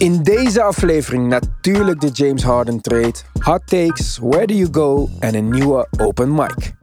In deze aflevering natuurlijk de James Harden trade, hot takes, where do you go en een nieuwe open mic.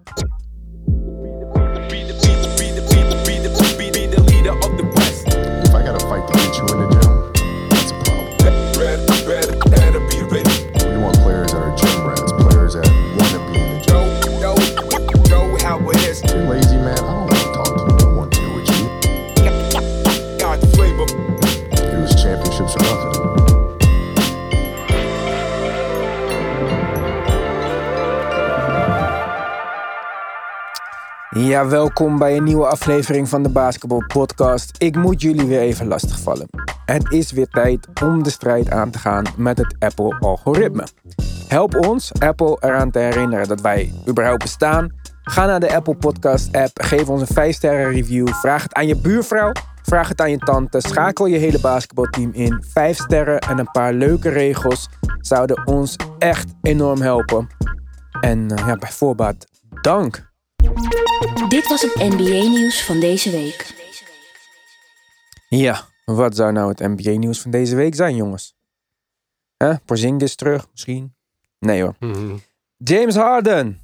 Ja, welkom bij een nieuwe aflevering van de Basketball Podcast. Ik moet jullie weer even lastigvallen. Het is weer tijd om de strijd aan te gaan met het Apple-algoritme. Help ons, Apple, eraan te herinneren dat wij überhaupt bestaan. Ga naar de Apple Podcast app, geef ons een 5-sterren review. Vraag het aan je buurvrouw, vraag het aan je tante. Schakel je hele basketbalteam in. 5 sterren en een paar leuke regels zouden ons echt enorm helpen. En eh, ja, bij voorbaat, dank. Dit was het NBA-nieuws van deze week. Ja, wat zou nou het NBA-nieuws van deze week zijn, jongens? Hè? Porzingis terug, misschien? Nee hoor. James Harden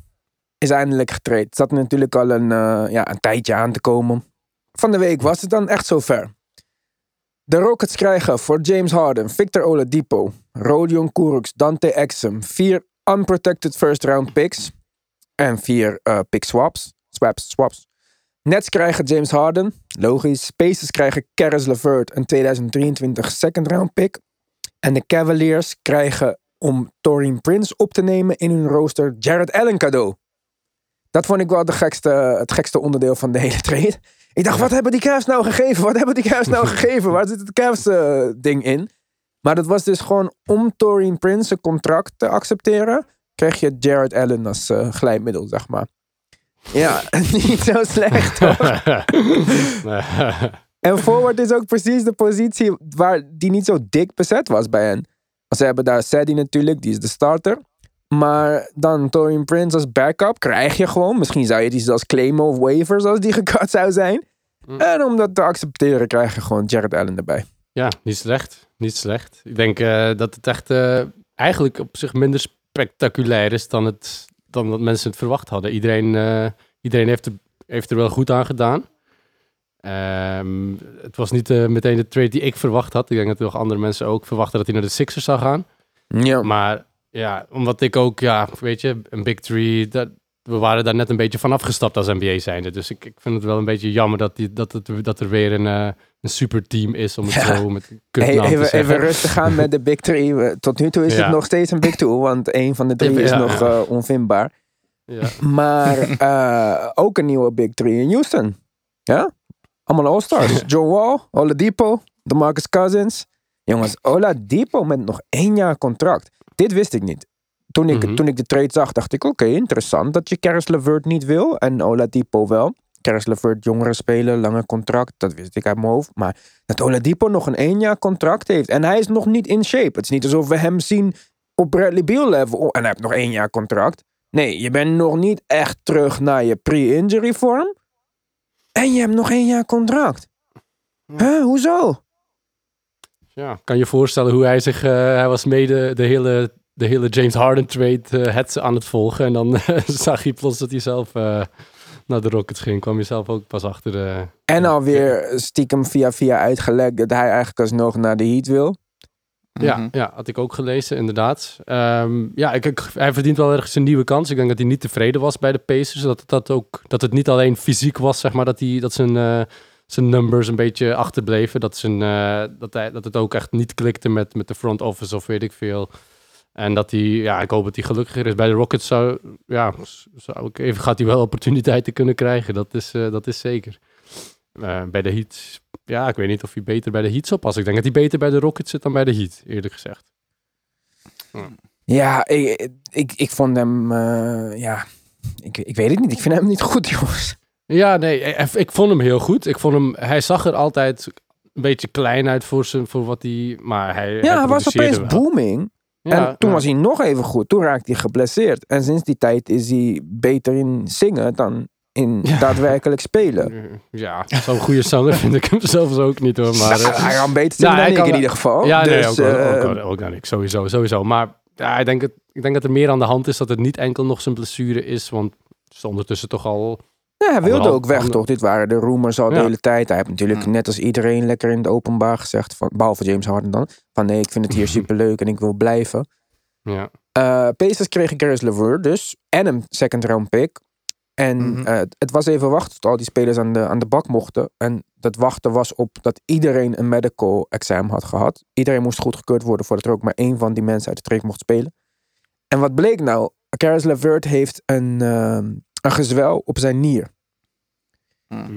is eindelijk getraind. Het zat natuurlijk al een, eh, ja, een tijdje aan te komen. Van de week was het dan echt zover. De Rockets krijgen voor James Harden, Victor Oladipo, Rodion Kurucs, Dante Exum, vier unprotected first round picks en vier eh, pick swaps. Swaps, swaps. Nets krijgen James Harden, logisch. Pacers krijgen Caris LeVert, een 2023 second round pick. En de Cavaliers krijgen om Torin Prince op te nemen in hun rooster Jared Allen cadeau. Dat vond ik wel de gekste, het gekste onderdeel van de hele trade. Ik dacht, wat hebben die Cavs nou gegeven? Wat hebben die Cavs nou gegeven? Waar zit het Cavs eh, ding in? Maar dat was dus gewoon om Torin Prince een contract te accepteren, kreeg je Jared Allen als eh, glijmiddel, zeg maar. Ja, niet zo slecht toch? En forward is ook precies de positie waar die niet zo dik bezet was bij hen. Want Ze hebben daar Sadie natuurlijk, die is de starter. Maar dan Torin Prince als backup krijg je gewoon. Misschien zou je die zelfs claimen of waivers als die gekat zou zijn. En om dat te accepteren krijg je gewoon Jared Allen erbij. Ja, niet slecht. Niet slecht. Ik denk eh, dat het echt eh, eigenlijk op zich minder spectaculair is dan, het, dan dat mensen het verwacht hadden. Iedereen, eh, iedereen heeft, er, heeft er wel goed aan gedaan. Ehm, het was niet eh, meteen de trade die ik verwacht had. Ik denk dat nog andere mensen ook verwachten dat hij naar de Sixers zou gaan. Ja, Maar ja, omdat ik ook, ja, weet je, een Big Three, dat, we waren daar net een beetje van afgestapt als NBA zijnde. Dus ik, ik vind het wel een beetje jammer dat, die, dat, het, dat er weer een, eh, een superteam is, om het Ja. zo met Hey, even, even rustig gaan met de Big Three. Tot nu toe is Ja. het nog steeds een Big Two, want een van de drie is Ja, nog eh, onvindbaar. Ja. Maar eh, ook een nieuwe Big Three in Houston. Ja? Allemaal All-Stars. John Wall, Oladipo, DeMarcus Cousins. Jongens, Oladipo met nog één jaar contract. Dit wist ik niet. Toen ik, Mhm. toen ik de trade zag, dacht ik, oké, interessant dat je Caris LeVert niet wil en Oladipo wel. Caris LeVert, jongere speler, lange contract, dat wist ik uit mijn hoofd. Maar dat Oladipo nog een één jaar contract heeft en hij is nog niet in shape. Het is niet alsof we hem zien op Bradley Beal level oh, en hij heeft nog één jaar contract. Nee, je bent nog niet echt terug naar je pre-injury vorm. En je hebt nog één jaar contract. Huh, hoezo? Ja, kan je voorstellen hoe hij zich... eh, hij was mede de hele, de hele James Harden trade eh, het aan het volgen. En dan eh, zag je plots dat hij zelf eh, naar de Rockets ging. Kwam je zelf ook pas achter... eh, En alweer stiekem via via uitgelekt dat hij eigenlijk alsnog naar de Heat wil. Ja, ja, had ik ook gelezen, inderdaad. Ehm, ja, ik, ik- hij verdient wel ergens een nieuwe kans. Ik denk dat hij niet tevreden was bij de Pacers. Dat, dat, ook, dat het niet alleen fysiek was, zeg maar, dat, hij, dat zijn, eh, zijn numbers een beetje achterbleven. Dat, zijn, eh, dat, hij, dat het ook echt niet klikte met, met de front office of weet ik veel. En dat hij, ja, ik hoop dat hij gelukkiger is. Bij de Rockets zou, ja, zou ik even, gaat hij wel opportuniteiten kunnen krijgen. Dat is, eh, dat is zeker. Eh, bij de Heat, ja, ik weet niet of hij beter bij de Heat zou passen. Ik denk dat hij beter bij de Rockets zit dan bij de Heat, eerlijk gezegd. Ja, ik, ik, ik vond hem, eh, ja, ik, ik weet het niet. Ik vind hem niet goed, jongens. Ja, nee, ik, ik vond hem heel goed. Ik vond hem, hij zag er altijd een beetje klein uit voor, zijn, voor wat hij, maar hij, Ja, hij was opeens wel. booming. Ja, en toen ja. was hij nog even goed. Toen raakte hij geblesseerd. En sinds die tijd is hij beter in zingen dan in Ja. daadwerkelijk spelen. Ja, zo'n goede zanger vind ik hem zelfs ook niet hoor. Maar, Ja, eh, hij kan beter zingen dan ik kan in ieder geval. Ja, nee, dus, ook, wel, eh, ook, wel- ook, wel, ik sowieso, sowieso. Maar ja, ik, denk het, ik denk dat er meer aan de hand is dat het niet enkel nog zijn blessure is. Want het is ondertussen toch al... Ja, hij wilde ook weg, toch? Dit waren de rumors al de hele tijd. Hij heeft natuurlijk net als iedereen lekker in het openbaar gezegd, van, behalve James Harden dan, van nee, ik vind het hier superleuk en ik wil blijven. Ja, Eh Pacers kregen Caris LeVert dus en een second round pick. En Mhm. eh, het was even wachten tot al die spelers aan de, aan de bak mochten. En dat wachten was op dat iedereen een medical exam had gehad. Iedereen moest goedgekeurd worden voordat er ook maar één van die mensen uit de trade mocht spelen. En wat bleek nou? Caris LeVert heeft een, ehm, een gezwel op zijn nier.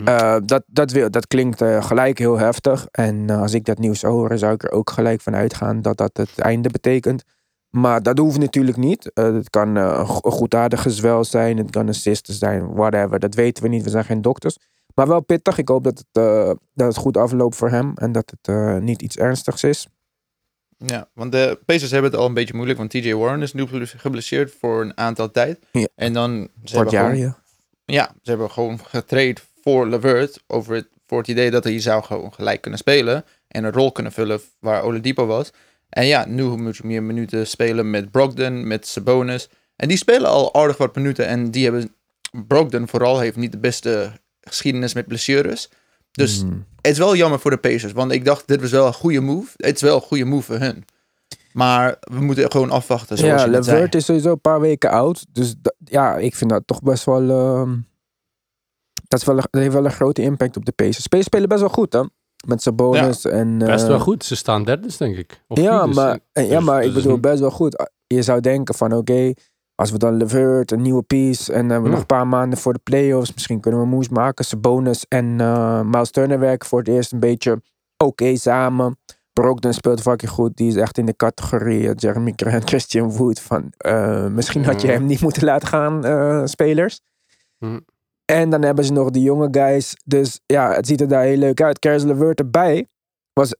Eh, dat, dat, wil, dat klinkt eh, gelijk heel heftig. En eh, als ik dat nieuws zou horen, zou ik er ook gelijk van uitgaan dat dat het einde betekent. Maar dat hoeft natuurlijk niet. Het kan een go- een goedaardige zwel zijn, het kan een cyste zijn, whatever. Dat weten we niet, we zijn geen dokters. Maar wel pittig. Ik hoop dat het, dat het goed afloopt voor hem en dat het niet iets ernstigs is. Ja, want de Pacers hebben het al een beetje moeilijk, want TJ Warren is nu geblesseerd voor een aantal tijd. Ja. En dan, ze hebben jaar, gewoon, ja. ja, ze hebben gewoon getraind voor Levert over het, voor het idee dat hij zou gewoon gelijk kunnen spelen en een rol kunnen vullen waar Oladipo was. En ja, nu moet je meer minuten spelen met Brogdon, met Sabonis. En die spelen al aardig wat minuten en die hebben, Brogdon vooral heeft niet de beste geschiedenis met blessures. Dus Hmm. het is wel jammer voor de Pacers, want ik dacht dit was wel een goede move. Het is wel een goede move voor hun. Maar we moeten gewoon afwachten zoals Ja. Levert is sowieso een paar weken oud. Dus ja, ik vind dat toch best wel... ehm, dat, is wel dat heeft wel een grote impact op de Pacers. Spacers spelen best wel goed, hè? Met Sabonis en... best eh, wel goed. Ze staan derde, denk ik. Of Ja, maar, ja, Dus- maar ik dus bedoel best wel goed. Je zou denken van oké, als we dan Levert, een nieuwe piece en hebben we nog een paar maanden voor de playoffs. Misschien kunnen we moves maken. Sabonis en eh Miles Turner werken voor het eerst een beetje oké samen. Brogdon speelt fucking goed. Die is echt in de categorie eh, Jeremy Grant, Christian Wood. Van, misschien had je hem niet moeten laten gaan, spelers. En dan hebben ze nog de jonge guys. Dus ja, het ziet er daar heel leuk uit. Caris LeVert erbij was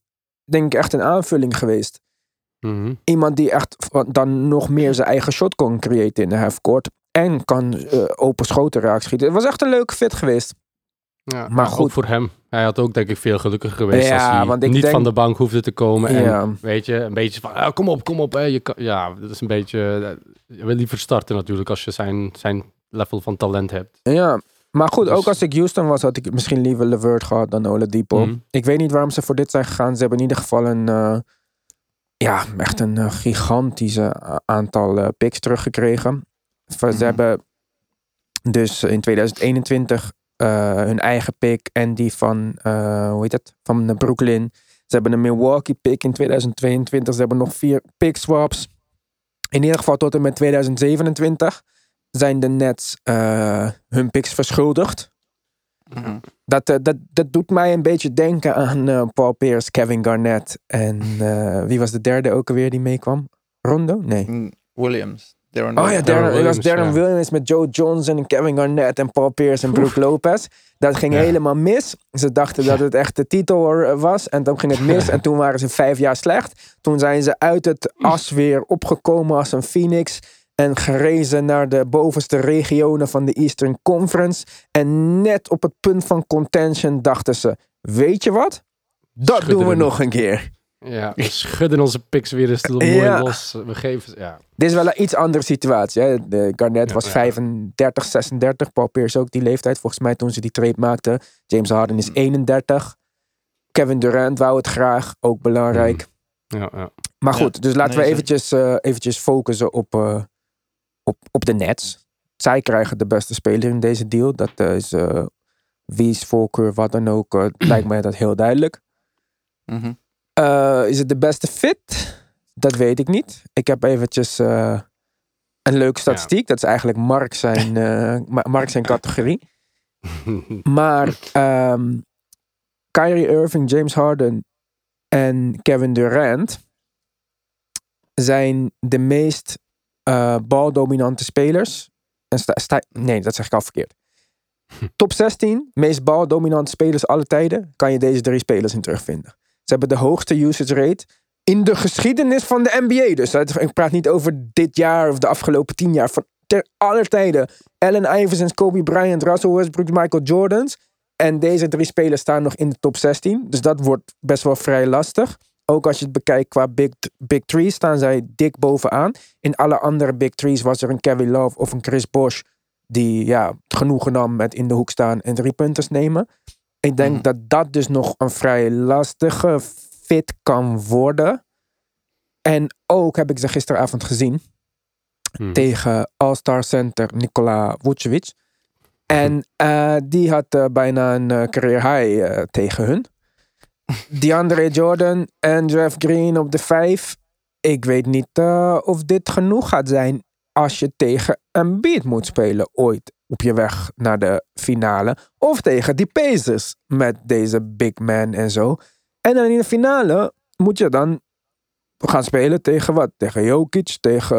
denk ik echt een aanvulling geweest Mhm. iemand die echt dan nog meer zijn eigen shot kon creëren in de halfcourt. En kan eh, open schoten raak schieten. Het was echt een leuke fit geweest. Ja, Maar ook goed. voor hem. Hij had ook denk ik veel gelukkiger geweest Ja, als hij want ik niet denk- van de bank hoefde te komen. En Ja. weet je, een beetje van, ah, kom op, kom op. Hè, je kan, ja, dat is een beetje... eh, Je wil liever starten natuurlijk als je zijn, zijn level van talent hebt. Ja, maar goed, Dus- ook als ik Houston was, had ik misschien liever Levert gehad dan Oladipo. Mhm. Ik weet niet waarom ze voor dit zijn gegaan. Ze hebben in ieder geval een, eh, ja, echt een eh, gigantische aantal eh, picks teruggekregen. Ze Mhm. hebben dus in 2021 eh, hun eigen pick en die van, hoe heet het, van Brooklyn. Ze hebben een Milwaukee pick in 2022. Ze hebben nog vier pick swaps. In ieder geval tot en met 2027 zijn de Nets eh, hun picks verschuldigd. Mhm. Dat, eh, dat, dat doet mij een beetje denken aan eh, Paul Pierce, Kevin Garnett en eh, wie was de derde ook alweer die meekwam? Rondo? Nee. Mm, Williams. Darren Oh ja, Williams. Darren, het was Williams, Darren ja. Williams met Joe Johnson en Kevin Garnett en Paul Pierce en Brook Lopez. Dat ging Ja. helemaal mis. Ze dachten dat het echt de titel was en toen ging het mis en toen waren ze vijf jaar slecht. Toen zijn ze uit het as weer opgekomen als een phoenix en gerezen naar de bovenste regionen van de Eastern Conference. En net op het punt van contention dachten ze, weet je wat? Dat Schudden doen we we nog een keer. Ja, we schudden onze picks weer eens mooi Ja. los. We geven... ze- Ja. Dit is wel een iets andere situatie. Hè? De Garnett Ja, was ja. 35, 36. Paul Pierce ook die leeftijd. Volgens mij toen ze die trade maakten. James Harden is Hmm. 31. Kevin Durant wou het graag. Ook belangrijk. Ja, ja. Maar Ja. goed, dus laten Nee, we eventjes, eh, eventjes focussen op, eh, op, op de Nets. Zij krijgen de beste speler in deze deal. Dat is eh wie's voorkeur, wat dan ook. eh, lijkt mij dat heel duidelijk. Mhm. Eh, is het de beste fit? Dat weet ik niet. Ik heb eventjes een leuke statistiek. Dat is eigenlijk Mark zijn, Ma- Mark zijn categorie. Maar ehm, Kyrie Irving, James Harden en Kevin Durant zijn de meest eh, baldominante spelers. En sta- sta- nee, dat zeg ik al verkeerd. Top 16, meest baldominante spelers alle tijden, kan je deze drie spelers in terugvinden. Ze hebben de hoogste usage rate in de geschiedenis van de NBA. Dus ik praat niet over dit jaar of de afgelopen tien jaar. Van ter aller tijden. Allen Iverson, Kobe Bryant, Russell Westbrook, Michael Jordans. En deze drie spelers staan nog in de top 16. Dus dat wordt best wel vrij lastig. Ook als je het bekijkt qua Big, big Three staan zij dik bovenaan. In alle andere Big Threes was er een Kevin Love of een Chris Bosh. Die ja, genoegen nam met in de hoek staan en drie punters nemen. Ik denk Mhm. dat dat dus nog een vrij lastige fit kan worden. En ook heb ik ze gisteravond gezien Hmm. tegen All-Star Center Nikola Vucevic. En eh, die had eh, bijna een eh, career high tegen hun. DeAndre Jordan en Jeff Green op de vijf. Ik weet niet eh, of dit genoeg gaat zijn als je tegen een beat moet spelen ooit op je weg naar de finale. Of tegen die Pacers met deze big man en zo. En dan in de finale moet je dan gaan spelen tegen wat? Tegen Jokic, tegen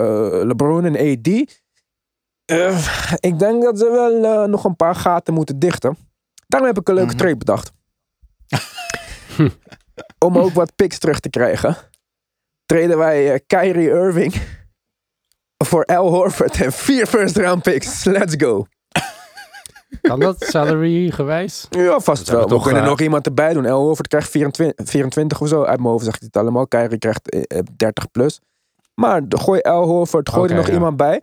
LeBron en AD. Eh, ik denk dat ze wel eh, nog een paar gaten moeten dichten. Daarom heb ik een leuke Mhm. trade bedacht. Om ook wat picks terug te krijgen. Treden wij eh, Kyrie Irving voor Al Horford en vier first round picks. Let's go. Kan dat salary gewijs? Ja, vast hebben wel. We toch, kunnen eh, nog iemand erbij doen. El Horford krijgt 24, 24 of zo. Uit mijn hoofd zegt hij het allemaal. Kyrie krijgt eh, eh, 30 plus. Maar gooi El Horford, gooi er nog ja. iemand bij.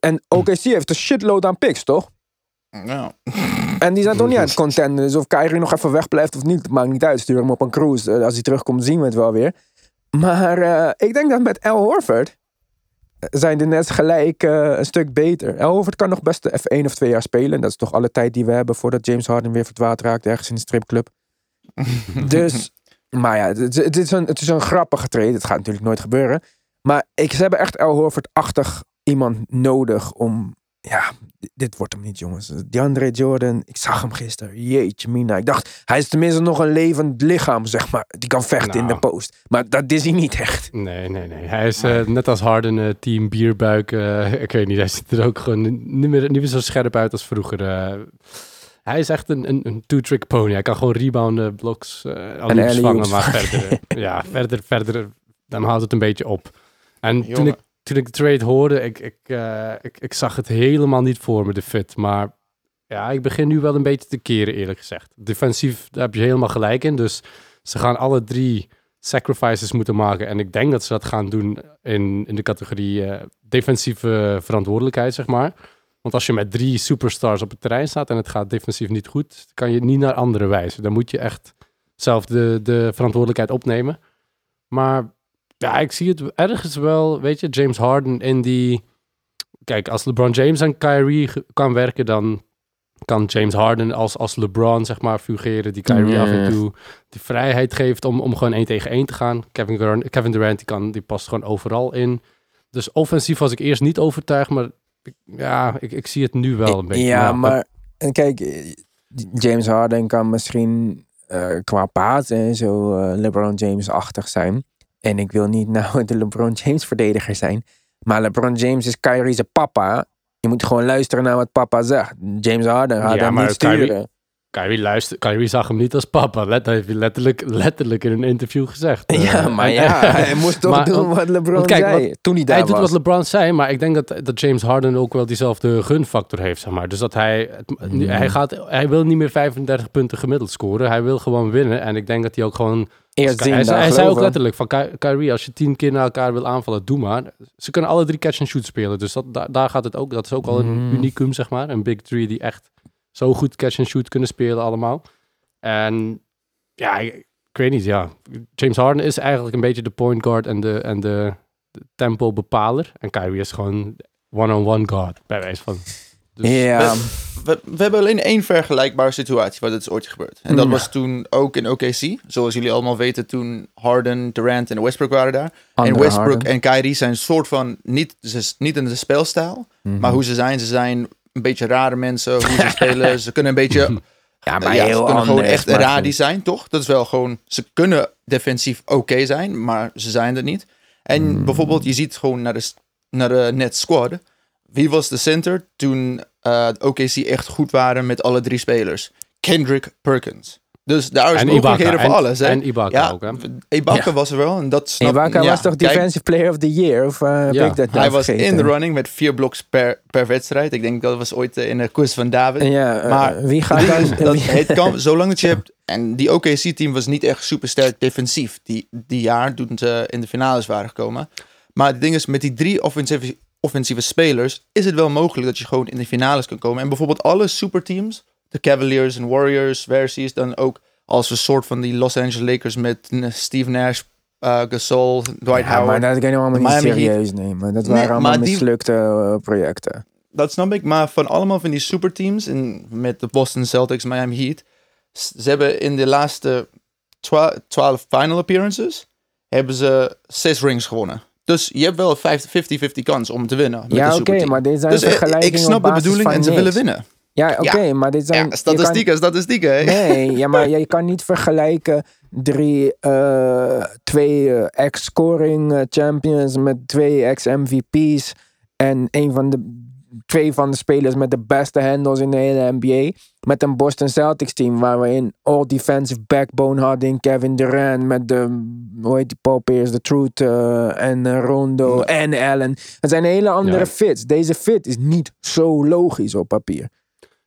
En OKC heeft een shitload aan picks, toch? Ja. En die zijn toch niet aan het contenden. Dus of Kyrie nog even wegblijft of niet, maakt niet uit. Stuur hem op een cruise. Eh, Als hij terugkomt, zien we het wel weer. Maar eh, ik denk dat met El Horford zijn de Nets gelijk eh, een stuk beter. El Horford kan nog best even één of twee jaar spelen. Dat is toch alle tijd die we hebben voordat James Harden weer verdwaald raakt ergens in de stripclub. dus, maar ja, het is een, het is een grappige trade. Het gaat natuurlijk nooit gebeuren. Maar ik, ze hebben echt El Horford-achtig iemand nodig om... Ja, dit- wordt hem niet, jongens. DeAndre Jordan, ik zag hem gisteren. Jeetje mina. Ik dacht, hij is tenminste nog een levend lichaam, zeg maar. Die kan vechten in de Nou. post. Maar dat is hij niet echt. Nee, nee, nee. Hij is eh, net als Harden, eh, team bierbuik. eh, ik weet niet, hij ziet er ook gewoon niet meer, niet meer zo scherp uit als vroeger. hij is echt een, een, een two-trick pony. Hij kan gewoon rebounden, blocks, eh alley-oops vangen. Maar vangen. verder, ja, verder, verder, dan houdt het een beetje op. En toen ik, toen ik de trade hoorde, ik, ik, eh, ik, ik zag het helemaal niet voor me, de fit. Maar ja, ik begin nu wel een beetje te keren, eerlijk gezegd. Defensief, daar heb je helemaal gelijk in. Dus ze gaan alle drie sacrifices moeten maken. En ik denk dat ze dat gaan doen in, in de categorie eh, defensieve verantwoordelijkheid, zeg maar. Want als je met drie superstars op het terrein staat en het gaat defensief niet goed, kan je niet naar andere wijzen. Dan moet je echt zelf de, de verantwoordelijkheid opnemen. Maar ja, ik zie het ergens wel, weet je, James Harden in die... Kijk, als LeBron James en Kyrie kan werken, dan kan James Harden als, als LeBron, zeg maar, fungeren. Die Kyrie af en toe de vrijheid geeft om, om gewoon één tegen één te gaan. Kevin, Durant, Kevin Durant, die, kan, die past gewoon overal in. Dus offensief was ik eerst niet overtuigd, maar ik- ja, ik, ik zie het nu wel een beetje. Ja, maar en kijk, eh, James Harden kan misschien eh, qua paas en zo eh, LeBron James-achtig zijn. En ik wil niet nou de LeBron James-verdediger zijn. Maar LeBron James is Kyrie's papa. Je moet gewoon luisteren naar wat papa zegt. James Harden gaat Ja, hem niet sturen. Kyrie- Kyrie, luister, Kyrie zag hem niet als papa. Dat heeft hij letterlijk, letterlijk in een interview gezegd. Ja, Eh, maar ja, hij moest toch Maar- doen wat LeBron want kijk, zei. toen hij daar hij doet wat LeBron zei, maar ik denk dat, dat James Harden ook wel diezelfde gunfactor heeft, zeg maar. Dus dat hij, Hmm. hij, gaat, hij wil niet meer 35 punten gemiddeld scoren. Hij wil gewoon winnen. En ik denk dat hij ook gewoon... Eerst zien, hij, zei- hij zei ook letterlijk van Ky- Kyrie, als je tien keer naar elkaar wil aanvallen, doe maar. Ze kunnen alle drie catch and shoot spelen. Dus dat, daar, daar gaat het ook. Dat is ook al een Mm. unicum, zeg maar. Een big three die echt zo goed catch and shoot kunnen spelen allemaal. En ja, ik, ik weet niet, ja. James Harden is eigenlijk een beetje de point guard en de, en de, de tempo bepaler. En Kyrie is gewoon one-on-one guard, bij wijze van. Dus, Ja, We, we hebben alleen één vergelijkbare situatie waar dit is ooit gebeurd. En dat Ja. was toen ook in OKC. Zoals jullie allemaal weten, toen Harden, Durant en Westbrook waren daar. andere en Westbrook Harden. en Kyrie zijn soort van, niet, ze, niet in de spelstijl, Mhm. maar hoe ze zijn. Ze zijn een beetje rare mensen, hoe ze spelen. Ze kunnen een beetje Ja, maar ja, heel ze kunnen gewoon echt radi zijn, toch? Dat is wel gewoon, ze kunnen defensief oké zijn, maar ze zijn het niet. En Hmm. bijvoorbeeld, je ziet gewoon naar de, naar de net squad. Wie was de center toen eh OKC echt goed waren met alle drie spelers? Kendrick Perkins. Dus daar is En mogelijkheden Ibaka. voor En- alles. Hè? en Ibaka ja, ook, hè? Ibaka Ja. was er wel. En dat snap Ibaka ja, was toch kijk, Defensive Player of the Year? Of eh, heb Ja. ik dat Hij was vergeten? in de running met vier bloks per, per wedstrijd. Ik denk dat was ooit eh, in de quiz van David. Ja, Maar wie gaat dan... dat het kan, zolang dat je hebt... En die OKC-team was niet echt super sterk defensief. Die, die jaar toen ze in de finales waren gekomen. Maar het ding is, met die drie offensieve, offensieve spelers... is het wel mogelijk dat je gewoon in de finales kan komen. En bijvoorbeeld alle superteams... de Cavaliers en Warriors versus... dan ook als een soort van die Los Angeles Lakers... met Steve Nash, eh, Gasol, Dwight ja, maar Howard. dat kan je allemaal niet serieus nemen. Dat Nee, waren allemaal die- mislukte eh, projecten. Dat snap ik, maar van allemaal van die superteams, en met de Boston Celtics, Miami Heat, ze hebben in de laatste twa- 12 final appearances, hebben ze zes rings gewonnen. Dus je hebt wel een 50-50 kans om te winnen. Met Ja, oké, maar dit zijn dus eh, vergelijkingen ik snap de bedoeling en ze niks. willen winnen. Ja, oké, maar dit zijn... Ja, je kan- statistieken, statistieken. hè? Nee, ja, maar je kan niet vergelijken drie, eh, twee eh, ex-scoring champions met twee ex-MVP's en een van de twee van de spelers met de beste handles in de hele NBA. Met een Boston Celtics team waar we in all defensive backbone hadden in Kevin Durant met de, hoe heet die Paul Pierce, de Truth eh, en eh, Rondo en Allen. Het zijn hele andere Ja. fits. Deze fit is niet zo logisch op papier.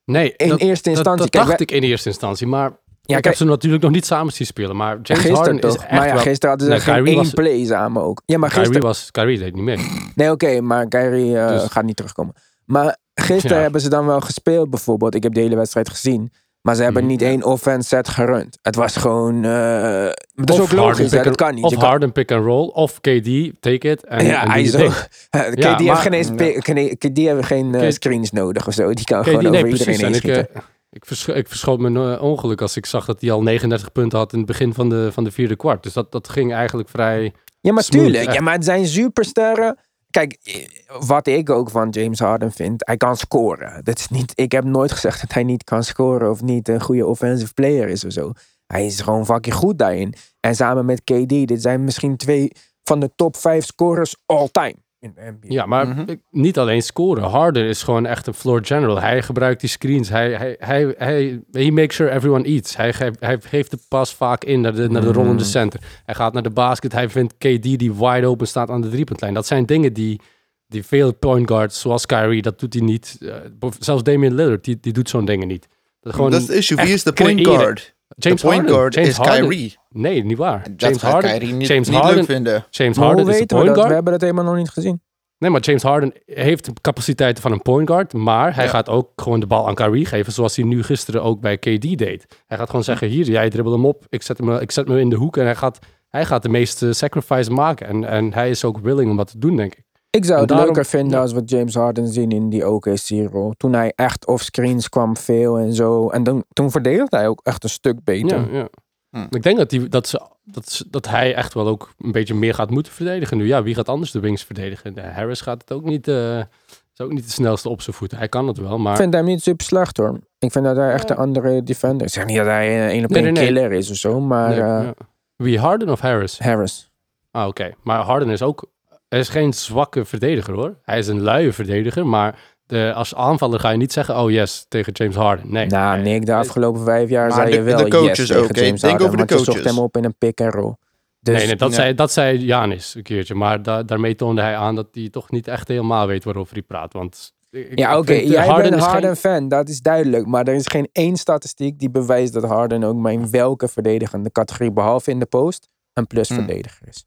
Nee, In dat, eerste instantie. Dat, dacht ik in eerste instantie, maar ik kijk- heb ze natuurlijk nog niet samen zien spelen. Maar Ja, James gisteren Harden toch? is echt maar ja, wel... gisteren hadden ze Nee, geen Kyrie één was- play samen ook. Ja, maar Kyrie, gisteren... was, Kyrie deed niet mee. Nee, oké, maar Kyrie eh, Dus- gaat niet terugkomen. Maar gisteren Ja. hebben ze dan wel gespeeld bijvoorbeeld. Ik heb de hele wedstrijd gezien. Maar ze hebben Mhm. niet één offense set gerund. Het was gewoon... eh maar dat is Of ook Harden logisch, hè, dat kan niet. Of Je kan- Harden pick and roll, of KD, take it. En, ja, en is ook... KD Ja, heeft maar- geen, eens geen- KD heeft geen eh, screens nodig of zo. Die kan KD, gewoon over iedereen En heen ik, schieten. eh, ik, versch ik verschoot me eh, ongeluk als ik zag dat hij al 39 punten had in het begin van de, van de vierde kwart. Dus dat, dat ging eigenlijk vrij... Ja, maar Smooth, tuurlijk. echt. Ja, maar het zijn supersterren. Kijk, eh, wat ik ook van James Harden vind, hij kan scoren. Dat is niet, ik heb nooit gezegd dat hij niet kan scoren of niet een goede offensive player is of zo. Hij is gewoon fucking goed daarin. En samen met KD, dit zijn misschien twee van de top vijf scorers all time in de NBA. Ja, maar Mhm. niet alleen scoren. Harden is gewoon echt een floor general. Hij gebruikt die screens. Hij, hij, hij, hij he makes sure everyone eats. Hij, geeft- hij geeft de pas vaak in naar de, naar de rollende Mm. center. Hij gaat naar de basket. Hij vindt KD die wide open staat aan de driepuntlijn. Dat zijn dingen die, die veel point guards, zoals Kyrie, dat doet hij niet. Eh, zelfs Damian Lillard, die, die doet zo'n dingen niet. Dat, gewoon dat is het issue. Wie is de point creëren. guard? James de point Harden. guard James is Harden. Kyrie. Nee, niet waar. Dat James gaat Harden, Kyrie niet, James niet Harden, leuk vinden. James maar hoe Harden is weten we point dat? guard. We hebben dat helemaal nog niet gezien. Nee, maar James Harden heeft de capaciteiten van een point guard. Maar hij Ja. gaat ook gewoon de bal aan Kyrie geven. Zoals hij nu gisteren ook bij KD deed. Hij gaat gewoon zeggen: Hier, jij dribbel hem op. Ik zet hem, ik zet hem in de hoek. En hij gaat, hij gaat de meeste sacrifice maken. En, en hij is ook willing om dat te doen, denk ik. Ik zou het daarom- leuker vinden als we James Harden zien in die OKC-rol. Toen hij echt off-screens kwam veel en zo. En dan, toen verdedigde hij ook echt een stuk beter. Ja, ja. Hm. Ik denk dat, die, dat, ze, dat, ze- dat hij echt wel ook een beetje meer gaat moeten verdedigen nu. Ja, wie gaat anders de wings verdedigen? De Harris gaat het ook niet, eh, is ook niet de snelste op zijn voeten. Hij kan het wel, maar... Ik vind hem niet super slecht hoor. Ik vind dat hij echt een andere defender is. Ik zeg niet dat hij een op Nee, één nee, nee. killer is of zo, maar Nee, eh, ja. Wie, Harden of Harris? Harris. Ah, oké. Maar Harden is ook... Hij is geen zwakke verdediger, hoor. Hij is een luie verdediger, maar de, als aanvaller ga je niet zeggen... Oh, yes, tegen James Harden. Nee. nou, Nee. Nick, de afgelopen vijf jaar Maar zei de- je wel de coaches yes tegen ook, hè? James Denk Harden, over de want je zocht coaches. hem op in een pick and roll. Dus, nee, nee, dat, ja. zei, dat zei Janis een keertje. Maar da- daarmee toonde hij aan dat hij toch niet echt helemaal weet waarover hij praat. Want ik- ja, oké, jij Harden bent een geen- Harden-fan, dat is duidelijk. Maar er is geen één statistiek die bewijst dat Harden ook maar in welke verdedigende categorie, behalve in de post, een plus-verdediger is.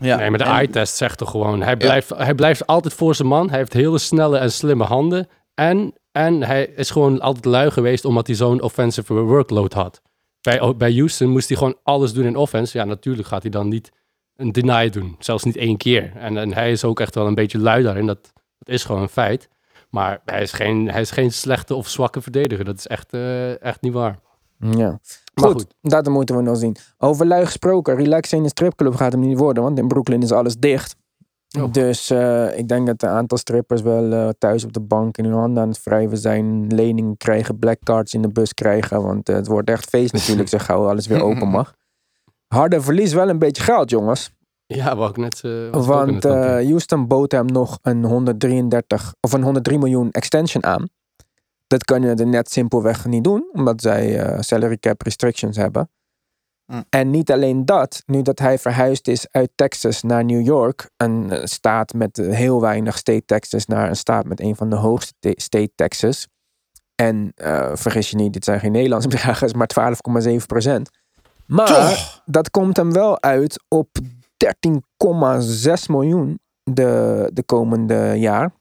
Ja. Nee, maar de eye-test zegt toch gewoon... Hij blijft, hij blijft altijd voor zijn man. Hij heeft hele snelle en slimme handen. En, en hij is gewoon altijd lui geweest... omdat hij zo'n offensive workload had. Bij, bij Houston moest hij gewoon alles doen in offense. Ja, natuurlijk gaat hij dan niet een deny doen. Zelfs niet één keer. En, en hij is ook echt wel een beetje lui daarin. Dat, dat is gewoon een feit. Maar hij is, geen, hij is geen slechte of zwakke verdediger. Dat is echt, eh, echt niet waar. Ja. Maar Goed, goed. dat moeten we nog zien. Over lui gesproken, relaxen in de stripclub gaat hem niet worden, want in Brooklyn is alles dicht. Oh. Dus eh, ik denk dat een aantal strippers wel eh, thuis op de bank in hun handen aan het wrijven zijn, leningen krijgen, black cards in de bus krijgen, want eh, het wordt echt feest natuurlijk, zo gauw alles weer open mag. Harde verlies wel een beetje geld, jongens. Ja, wou ik net... Want Houston bood hem nog een 133 of een 103 miljoen extension aan. Dat kunnen de net simpelweg niet doen, omdat zij eh, salary cap restrictions hebben. Hm. En niet alleen dat, nu dat hij verhuisd is uit Texas naar New York, een eh, staat met eh, heel weinig state taxes, naar een staat met een van de hoogste te- state taxes. En vergis je niet, dit zijn geen Nederlandse bedragen, maar 12,7 procent. Maar Toch? dat komt hem wel uit op 13,6 miljoen de, de komende jaar. 13,6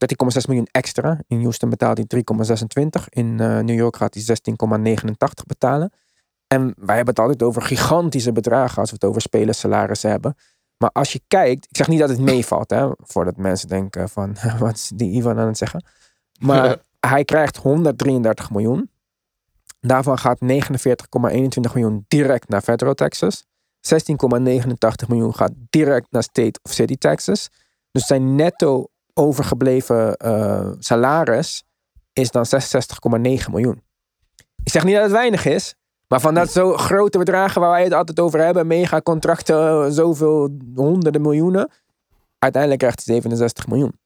miljoen extra. In Houston betaalt hij 3,26. In eh, New York gaat hij 16,89 betalen. En wij hebben het altijd over gigantische bedragen als we het over spelersalarissen hebben. Maar als je kijkt, ik zeg niet dat het meevalt, hè, voordat mensen denken van wat is die Ivan aan het zeggen. Maar hij krijgt 133 miljoen. Daarvan gaat 49,21 miljoen direct naar federal taxes. 16,89 miljoen gaat direct naar state of city taxes. Dus zijn netto overgebleven eh, salaris is dan 66,9 miljoen. Ik zeg niet dat het weinig is, maar van dat zo grote bedragen waar wij het altijd over hebben, mega contracten, eh, zoveel honderden miljoenen, uiteindelijk krijgt hij 67 miljoen.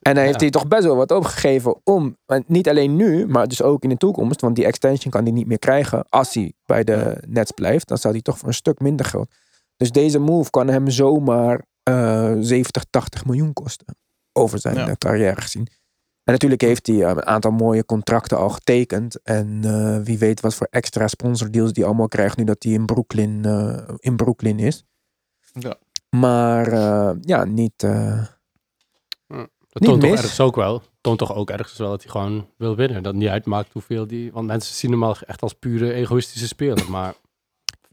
En dan heeft Ja. hij toch best wel wat opgegeven om, niet alleen nu, maar dus ook in de toekomst, want die extension kan hij niet meer krijgen als hij bij de Nets blijft. Dan zou hij toch voor een stuk minder geld. Dus deze move kan hem zomaar eh 70, 80 miljoen kosten. Over zijn Ja. eh, carrière gezien. En natuurlijk heeft hij eh, een aantal mooie contracten al getekend. En eh, wie weet wat voor extra sponsordeals die allemaal krijgt nu dat hij in Brooklyn, eh, in Brooklyn is. Ja. Maar eh, ja, niet. eh, Dat Niet toont toch ergens ook wel. Toont toch ook ergens wel dat hij gewoon wil winnen. Dat het niet uitmaakt hoeveel die... Want mensen zien hem al echt als pure egoïstische speler. Maar...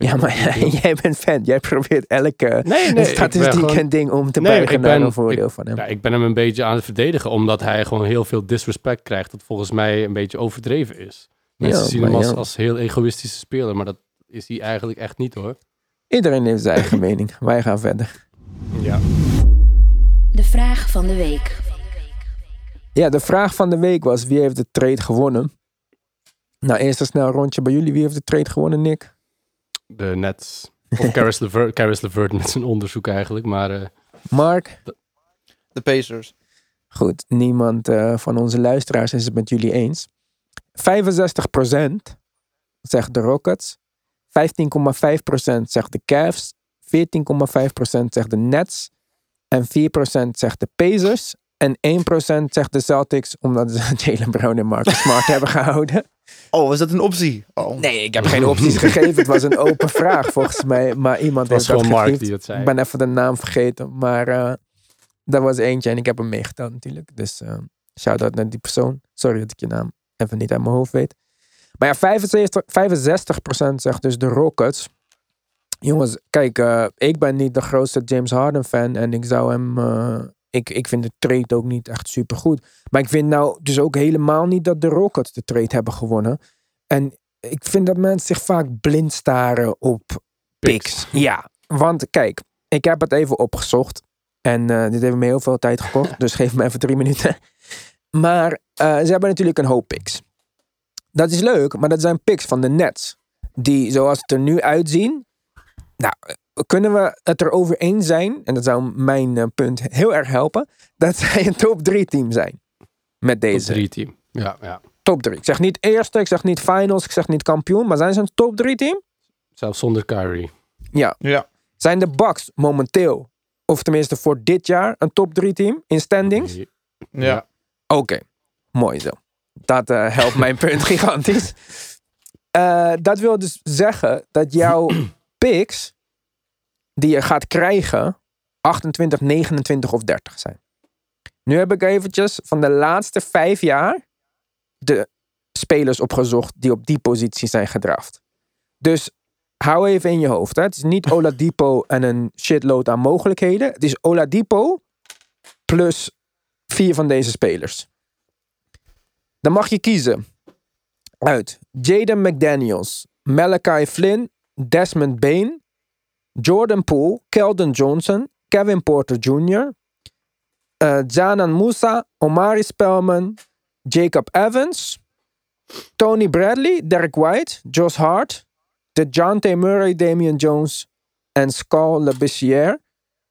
ja, maar jij bent fan. Jij probeert elke Nee, statistiek gewoon- en ding om te Nee, buigen ik naar een voordeel van hem. Ja, ik ben hem een beetje aan het verdedigen. Omdat hij gewoon heel veel disrespect krijgt. Dat volgens mij een beetje overdreven is. Mensen Ja, zien hem als, ja. als heel egoïstische speler. Maar dat is hij eigenlijk echt niet hoor. Iedereen heeft zijn eigen mening. Wij gaan verder. Ja. De vraag van de week. Ja, de vraag van de week was: wie heeft de trade gewonnen? Nou, eerst een snel rondje bij jullie. Wie heeft de trade gewonnen, Nick? De Nets. Of Caris LeVert, Caris LeVert met zijn onderzoek eigenlijk. Maar eh, Mark? De Pacers. Goed, niemand eh, van onze luisteraars is het met jullie eens. 65% zegt de Rockets. 15,5% zegt de Cavs. 14,5% zegt de Nets. En 4% zegt de Pacers. En 1% zegt de Celtics, omdat ze Jalen Brown en Marcus Smart hebben gehouden. Oh, was dat een optie? Oh. Nee, ik heb geen opties gegeven. Het was een open vraag volgens mij. Maar iemand het was heeft dat Mark die het zei. Ik ben even de naam vergeten. Maar eh dat was eentje en ik heb hem meegeteld natuurlijk. Dus eh shout-out naar die persoon. Sorry dat ik je naam even niet uit mijn hoofd weet. Maar ja, 75, 65% zegt dus de Rockets. Jongens, kijk, eh, ik ben niet de grootste James Harden fan. En ik zou hem... ik, ik vind de trade ook niet echt super goed. Maar ik vind nou dus ook helemaal niet dat de Rockets de trade hebben gewonnen. En ik vind dat mensen zich vaak blind staren op picks. Ja, want kijk, ik heb het even opgezocht. En eh, dit heeft me heel veel tijd gekost. dus geef me even drie minuten. Maar eh, ze hebben natuurlijk een hoop picks. Dat is leuk, maar dat zijn picks van de Nets. Die zoals het er nu uitzien. Nou, kunnen we het erover eens zijn. En dat zou mijn eh, punt heel erg helpen. Dat zij een top 3 team zijn. Met Top deze drie team. Ja, ja. top 3. Ik zeg niet eerste, ik zeg niet finals, ik zeg niet kampioen. Maar zijn ze een top 3 team? Zelfs zonder Kyrie. Ja. Ja. Zijn de Bucks momenteel, of tenminste voor dit jaar, een top 3 team in standings? Ja. Oké, mooi zo. Dat eh, helpt mijn punt gigantisch. Eh, dat wil dus zeggen dat jouw picks die je gaat krijgen 28, 29 of 30 zijn. Nu heb ik eventjes van de laatste vijf jaar de spelers opgezocht die op die positie zijn gedraft. Dus hou even in je hoofd. Hè. Het is niet Oladipo en een shitload aan mogelijkheden. Het is Oladipo plus vier van deze spelers. Dan mag je kiezen uit Jaden McDaniels, Malachi Flynn, Desmond Bain, Jordan Poole, Keldon Johnson, Kevin Porter Jr., eh Janan Musa, Omari Spellman, Jacob Evans, Tony Bradley, Derek White, Josh Hart, DeJounte Murray, Damian Jones and Skal LeBessiere,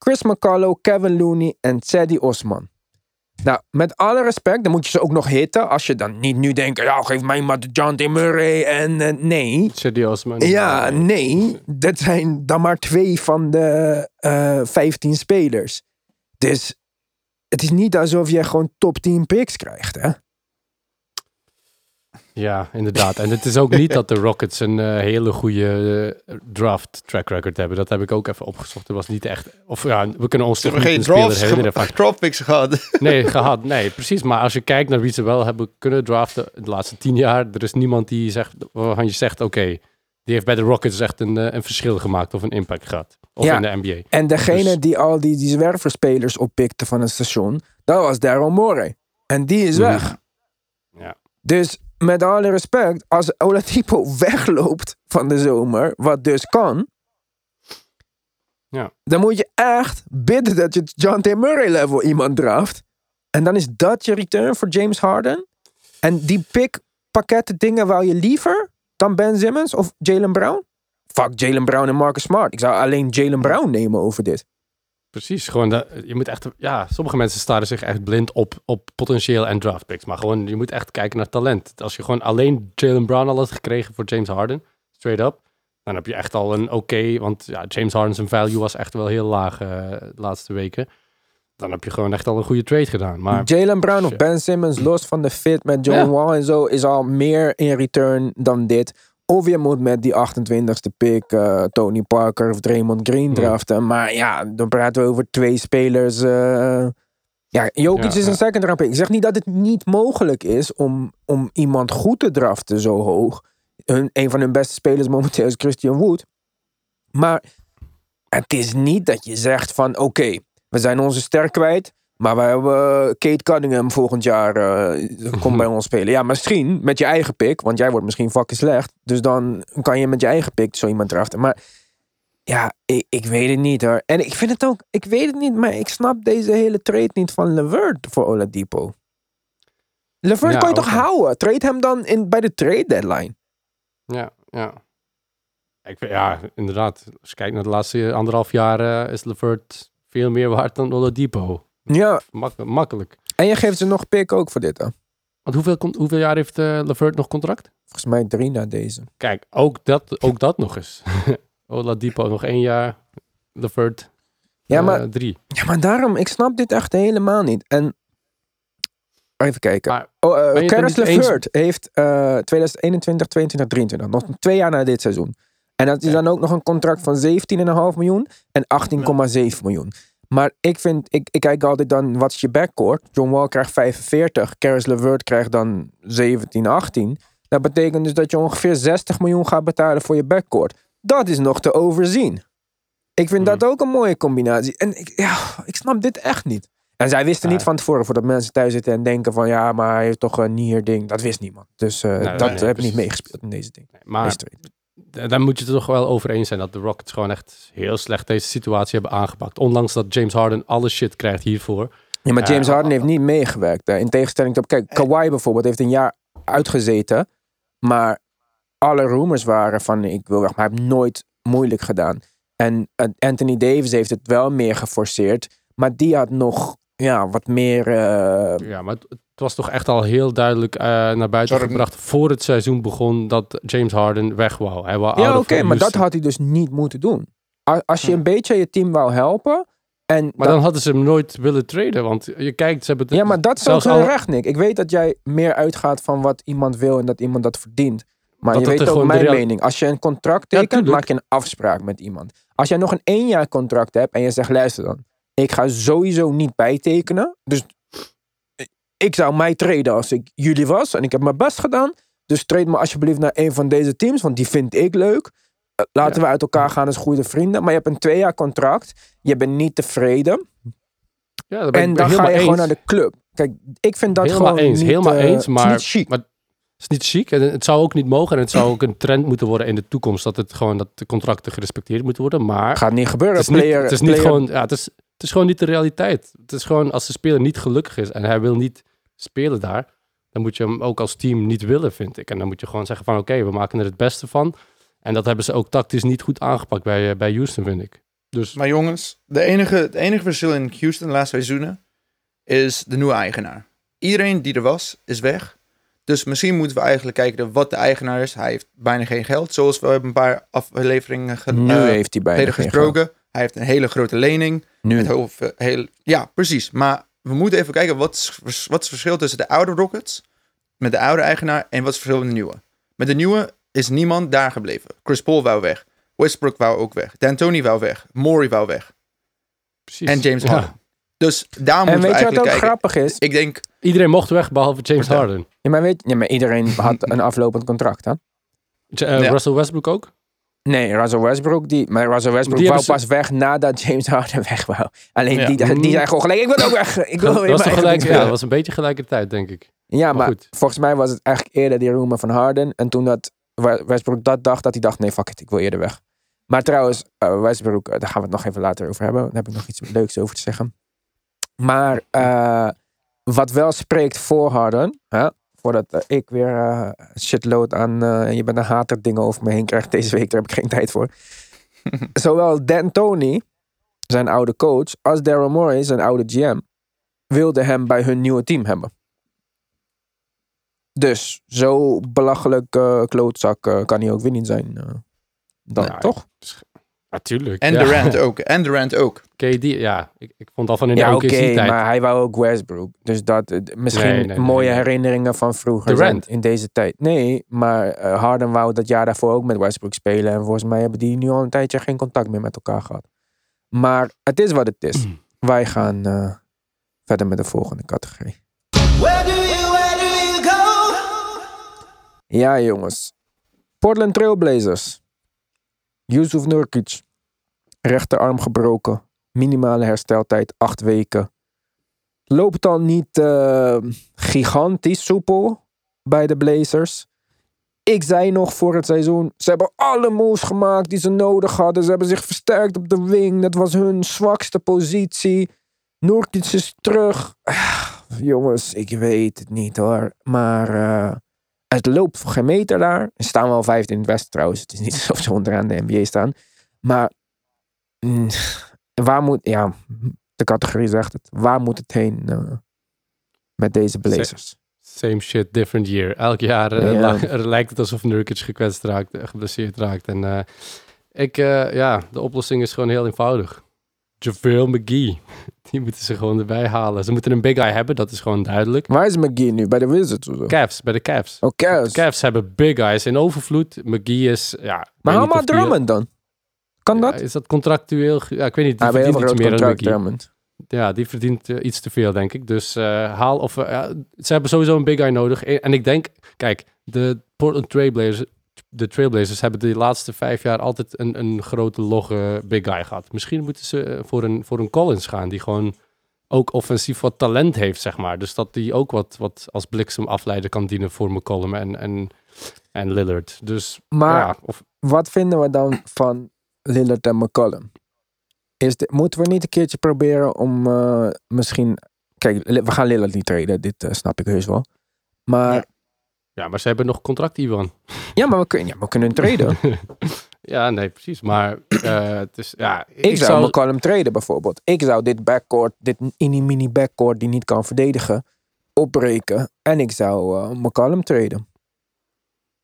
Chris McCullough, Kevin Looney and Teddy Osman. Nou, met alle respect, dan moet je ze ook nog hitten. Als je dan niet nu denkt, ja, geef mij maar de John. Murray en eh, nee. Serieus, man. Ja, nee. Dat zijn dan maar twee van de eh 15 spelers. Dus het is niet alsof je gewoon top 10 picks krijgt, hè? Ja, inderdaad. En het is ook niet dat de Rockets een eh, hele goede eh, draft track record hebben. Dat heb ik ook even opgezocht. Er was niet echt... Of ja, we kunnen ons toch geen een speler drafts, herinneren ge- draft picks gehad. Nee, gehad. Nee, precies. Maar als je kijkt naar wie ze wel hebben kunnen draften de laatste tien jaar, er is niemand die zegt, waarvan je zegt, oké, die heeft bij de Rockets echt een, eh, een verschil gemaakt of een impact gehad. Of Ja. in de NBA. En degene Dus- die al die, die zwerverspelers oppikte van het station, dat was Daryl Morey. En die is weg. Ja. Dus met alle respect, als Oladipo wegloopt van de zomer, wat dus kan, Ja. dan moet je echt bidden dat je John T. Murray level iemand draft. En dan is dat je return voor James Harden. En die pick pakketten dingen wou je liever dan Ben Simmons of Jalen Brown? Fuck Jalen Brown en Marcus Smart. Ik zou alleen Jalen Brown nemen over dit. Precies, gewoon dat, je moet echt, ja, sommige mensen staren zich echt blind op, op potentieel en draft picks. Maar gewoon, je moet echt kijken naar talent. Als je gewoon alleen Jalen Brown al had gekregen voor James Harden, straight up, dan heb je echt al een oké, want ja, James Harden zijn value was echt wel heel laag eh, de laatste weken. Dan heb je gewoon echt al een goede trade gedaan. Maar Jalen Brown of. Ben Simmons, los van de fit met John Ja. Wall en zo, is al meer in return dan dit. Of je moet met die 28ste pick eh, Tony Parker of Draymond Green Hmm. draften. Maar ja, dan praten we over twee spelers. eh ja, Jokic Ja, is een second round pick. Ik zeg niet dat het niet mogelijk is om, om iemand goed te draften zo hoog. Hun, een van hun beste spelers momenteel is Christian Wood. Maar het is niet dat je zegt van oké, we zijn onze ster kwijt. Maar we hebben eh, Kate Cunningham volgend jaar eh komt bij ons spelen. Ja, misschien met je eigen pick. Want jij wordt misschien fucking slecht. Dus dan kan je met je eigen pick zo iemand draften. Maar ja, ik, ik weet het niet hoor. En ik vind het ook, ik weet het niet. Maar ik snap deze hele trade niet van Levert voor Oladipo. Levert Ja, kan je toch houden? Trade hem dan in, bij de trade deadline. ja, ja. Ik, vind- ja, inderdaad. Als je kijkt naar de laatste anderhalf jaar, eh, is Levert veel meer waard dan Oladipo. Ja, Mak makkelijk. en je geeft ze nog pick ook voor dit. Hè? Want hoeveel, hoeveel jaar heeft eh Levert nog contract? Volgens mij drie na deze. Kijk, ook dat, ook dat nog eens. Oladipo nog één jaar. Levert Ja, eh, maar drie. Ja, maar daarom, ik snap dit echt helemaal niet. En even kijken. Maar oh, eens- LeVert heeft eh 2021, 22, 23. Nog twee jaar na dit seizoen. En dat is Ja. dan ook nog een contract van 17,5 miljoen en 18,7 miljoen. Maar ik vind, ik, ik kijk altijd dan, wat is je backcourt? John Wall krijgt 45, Caris LeVert krijgt dan 17, 18. Dat betekent dus dat je ongeveer 60 miljoen gaat betalen voor je backcourt. Dat is nog te overzien. Ik vind Hmm. dat ook een mooie combinatie. En ik, ja, ik snap dit echt niet. En zij wisten Ja. niet van tevoren, voordat mensen thuis zitten en denken van ja, maar hij heeft toch een nier ding. Dat wist niemand. Dus eh, Nee, dat nee, heb ik niet meegespeeld in deze ding. Nee, maar Deze daar moet je het toch wel over eens zijn dat de Rockets gewoon echt heel slecht deze situatie hebben aangepakt. Ondanks dat James Harden alle shit krijgt hiervoor. Ja, maar Ja, James Harden heeft niet meegewerkt. hè. In tegenstelling tot, kijk, Kawhi bijvoorbeeld heeft een jaar uitgezeten. Maar alle rumors waren van ik wil weg. Maar hij heeft nooit moeilijk gedaan. En eh, Anthony Davis heeft het wel meer geforceerd. Maar die had nog ja, wat meer... eh, Ja, maar het, was toch echt al heel duidelijk eh, naar buiten gebracht voor het seizoen begon dat James Harden weg wou. Hij wou Ja, oké, maar dat had hij dus niet moeten doen. Als je een beetje je team wou helpen. En Maar dat- dan hadden ze hem nooit willen traden, want je kijkt, ze hebben het ja, maar dat is ook hun recht, Nick. Ik weet dat jij meer uitgaat van wat iemand wil en dat iemand dat verdient. Maar Dat je dat weet ook mijn real- mening. Als je een contract tekent, maak je een afspraak met iemand. Als jij nog een één jaar contract hebt en je zegt, luister dan. Ik ga sowieso niet bijtekenen. Dus ik zou mij treden als ik jullie was. En ik heb mijn best gedaan. Dus trade me alsjeblieft naar een van deze teams. Want die vind ik leuk. Eh, Laten Ja. we uit elkaar gaan als goede vrienden. Maar je hebt een twee jaar contract. Je bent niet tevreden. Ja, daar ben En dan ga je gewoon naar de club. Kijk, ik vind dat helemaal gewoon eens, niet, helemaal eh, eens, het is maar, niet chic. maar het is niet chic en het zou ook niet mogen en het zou ook een trend moeten worden in de toekomst dat het gewoon dat de contracten gerespecteerd moeten worden, maar Gaat niet gebeuren. het is niet, Player- het is niet player- gewoon, ja, het is, het is gewoon niet de realiteit. Het is gewoon als de speler niet gelukkig is en hij wil niet spelen daar, dan moet je hem ook als team niet willen, vind ik. En dan moet je gewoon zeggen van oké, we maken er het beste van. En dat hebben ze ook tactisch niet goed aangepakt bij, eh, bij Houston, vind ik. Dus Maar jongens, de enige, het enige verschil in Houston de laatste seizoenen is de nieuwe eigenaar. Iedereen die er was, is weg. Dus misschien moeten we eigenlijk kijken wat de eigenaar is. Hij heeft bijna geen geld, zoals we hebben een paar afleveringen ge- Nu eh, heeft hij bijna gesproken. Hij heeft een hele grote lening. Nu. Met heel veel- heel, ja, precies. Maar we moeten even kijken, wat is, wat is het verschil tussen de oude Rockets, met de oude eigenaar, en wat is het verschil met de nieuwe? Met de nieuwe is niemand daar gebleven. Chris Paul wou weg. Westbrook wou ook weg. D'Antoni wou weg. Maury wou weg. Precies. En James Ja. Harden. Dus daar En moeten we weet je wat eigenlijk ook kijken. grappig is? Ik denk, Iedereen mocht weg, behalve James Vertel. Harden. Ja, maar, weet, ja, maar iedereen had een aflopend contract, hè? J- eh, Ja. Russell Westbrook ook? Nee, Russell Westbrook, die, maar Russell Westbrook Die wou pas weg nadat James Harden weg wou. Alleen Ja. die, die zei gewoon gelijk, ik wil ook weg. Ik wil Dat was gelijk, ja, dat was een beetje gelijkertijd, denk ik. Ja, Maar maar goed. volgens mij was het eigenlijk eerder die rumor van Harden. En toen dat We- Westbrook dat dacht, dat hij dacht, nee, fuck it, ik wil eerder weg. Maar trouwens, eh, Westbrook, eh, daar gaan we het nog even later over hebben. Daar heb ik nog iets leuks over te zeggen. Maar eh, wat wel spreekt voor Harden, hè, voordat eh, ik weer eh, shitload aan, eh, je bent een hater dingen over me heen krijg deze week, daar heb ik geen tijd voor. Zowel Dan Tony, zijn oude coach, als Daryl Morey, zijn oude GM, wilden hem bij hun nieuwe team hebben. Dus zo belachelijk klootzak kan hij ook weer niet zijn. dan, Ja, toch? Natuurlijk. En ja. Durant ook. En Durant ook. KD, ja. Ik, ik vond al van in de Ja, oké, tijd. maar hij wou ook Westbrook. Dus dat, eh, misschien Nee, nee, nee, mooie nee. herinneringen van vroeger Durant. in deze tijd. Nee, maar eh, Harden wou dat jaar daarvoor ook met Westbrook spelen. En volgens mij hebben die nu al een tijdje geen contact meer met elkaar gehad. Maar het is wat het is. Wij gaan eh, verder met de volgende categorie. Ja, jongens. Portland Trailblazers. Yusuf Nurkic. Rechterarm gebroken. Minimale hersteltijd, acht weken. Loopt dan niet eh, gigantisch soepel bij de Blazers. Ik zei nog voor het seizoen, ze hebben alle moves gemaakt die ze nodig hadden. Ze hebben zich versterkt op de wing. Dat was hun zwakste positie. Nurkic is terug. Ah, jongens, ik weet het niet hoor. Maar eh, het loopt voor geen meter daar. Ze staan wel vijfde in het westen trouwens. Het is niet alsof ze onderaan de NBA staan. Maar mm, waar moet... Ja, de categorie zegt het. Waar moet het heen eh, met deze Blazers? Same shit, different year. Elk jaar eh, Ja. la- er lijkt het alsof Nurkic gekwetst raakt, eh, geblesseerd raakt. En ik, ja, de oplossing is gewoon heel eenvoudig. JaVale McGee. Die moeten ze gewoon erbij halen. Ze moeten een big guy hebben, dat is gewoon duidelijk. Waar is McGee nu? Bij de Wizards of zo? Cavs, bij de Cavs. Oh, Cavs. De Cavs hebben big guys in overvloed. McGee is, ja... Maar haal maar Drummond dan. Kan dat? Is dat contractueel? Ja, ik weet niet, die een verdient iets meer dan McGee. Drummond. Ja, die verdient eh, iets te veel, denk ik. Dus eh, haal of... ja, ze hebben sowieso een big guy nodig. En en ik denk, kijk, de Portland Trailblazers, de Trailblazers hebben de laatste vijf jaar altijd een, een grote logge big guy gehad. Misschien moeten ze eh, voor een, voor een Collins gaan, die gewoon ook offensief wat talent heeft, zeg maar. Dus dat die ook wat, wat als bliksem afleider kan dienen voor McCollum en, en, en Lillard. Dus Maar ja, of, wat vinden we dan van Lillard en McCollum? Is dit, moeten we niet een keertje proberen om eh, misschien... Kijk, we gaan Lillard niet treden. Dit eh, snap ik heus wel. Maar ja, ja, maar ze hebben nog contract, Ivan. maar, we kunnen, ja, we kunnen treden. Ja, nee, precies. Maar eh, het is, ja, ik, zou McCollum treden bijvoorbeeld. Ik zou dit backcourt, dit mini-mini backcourt die niet kan verdedigen, opbreken. En ik zou eh McCollum treden.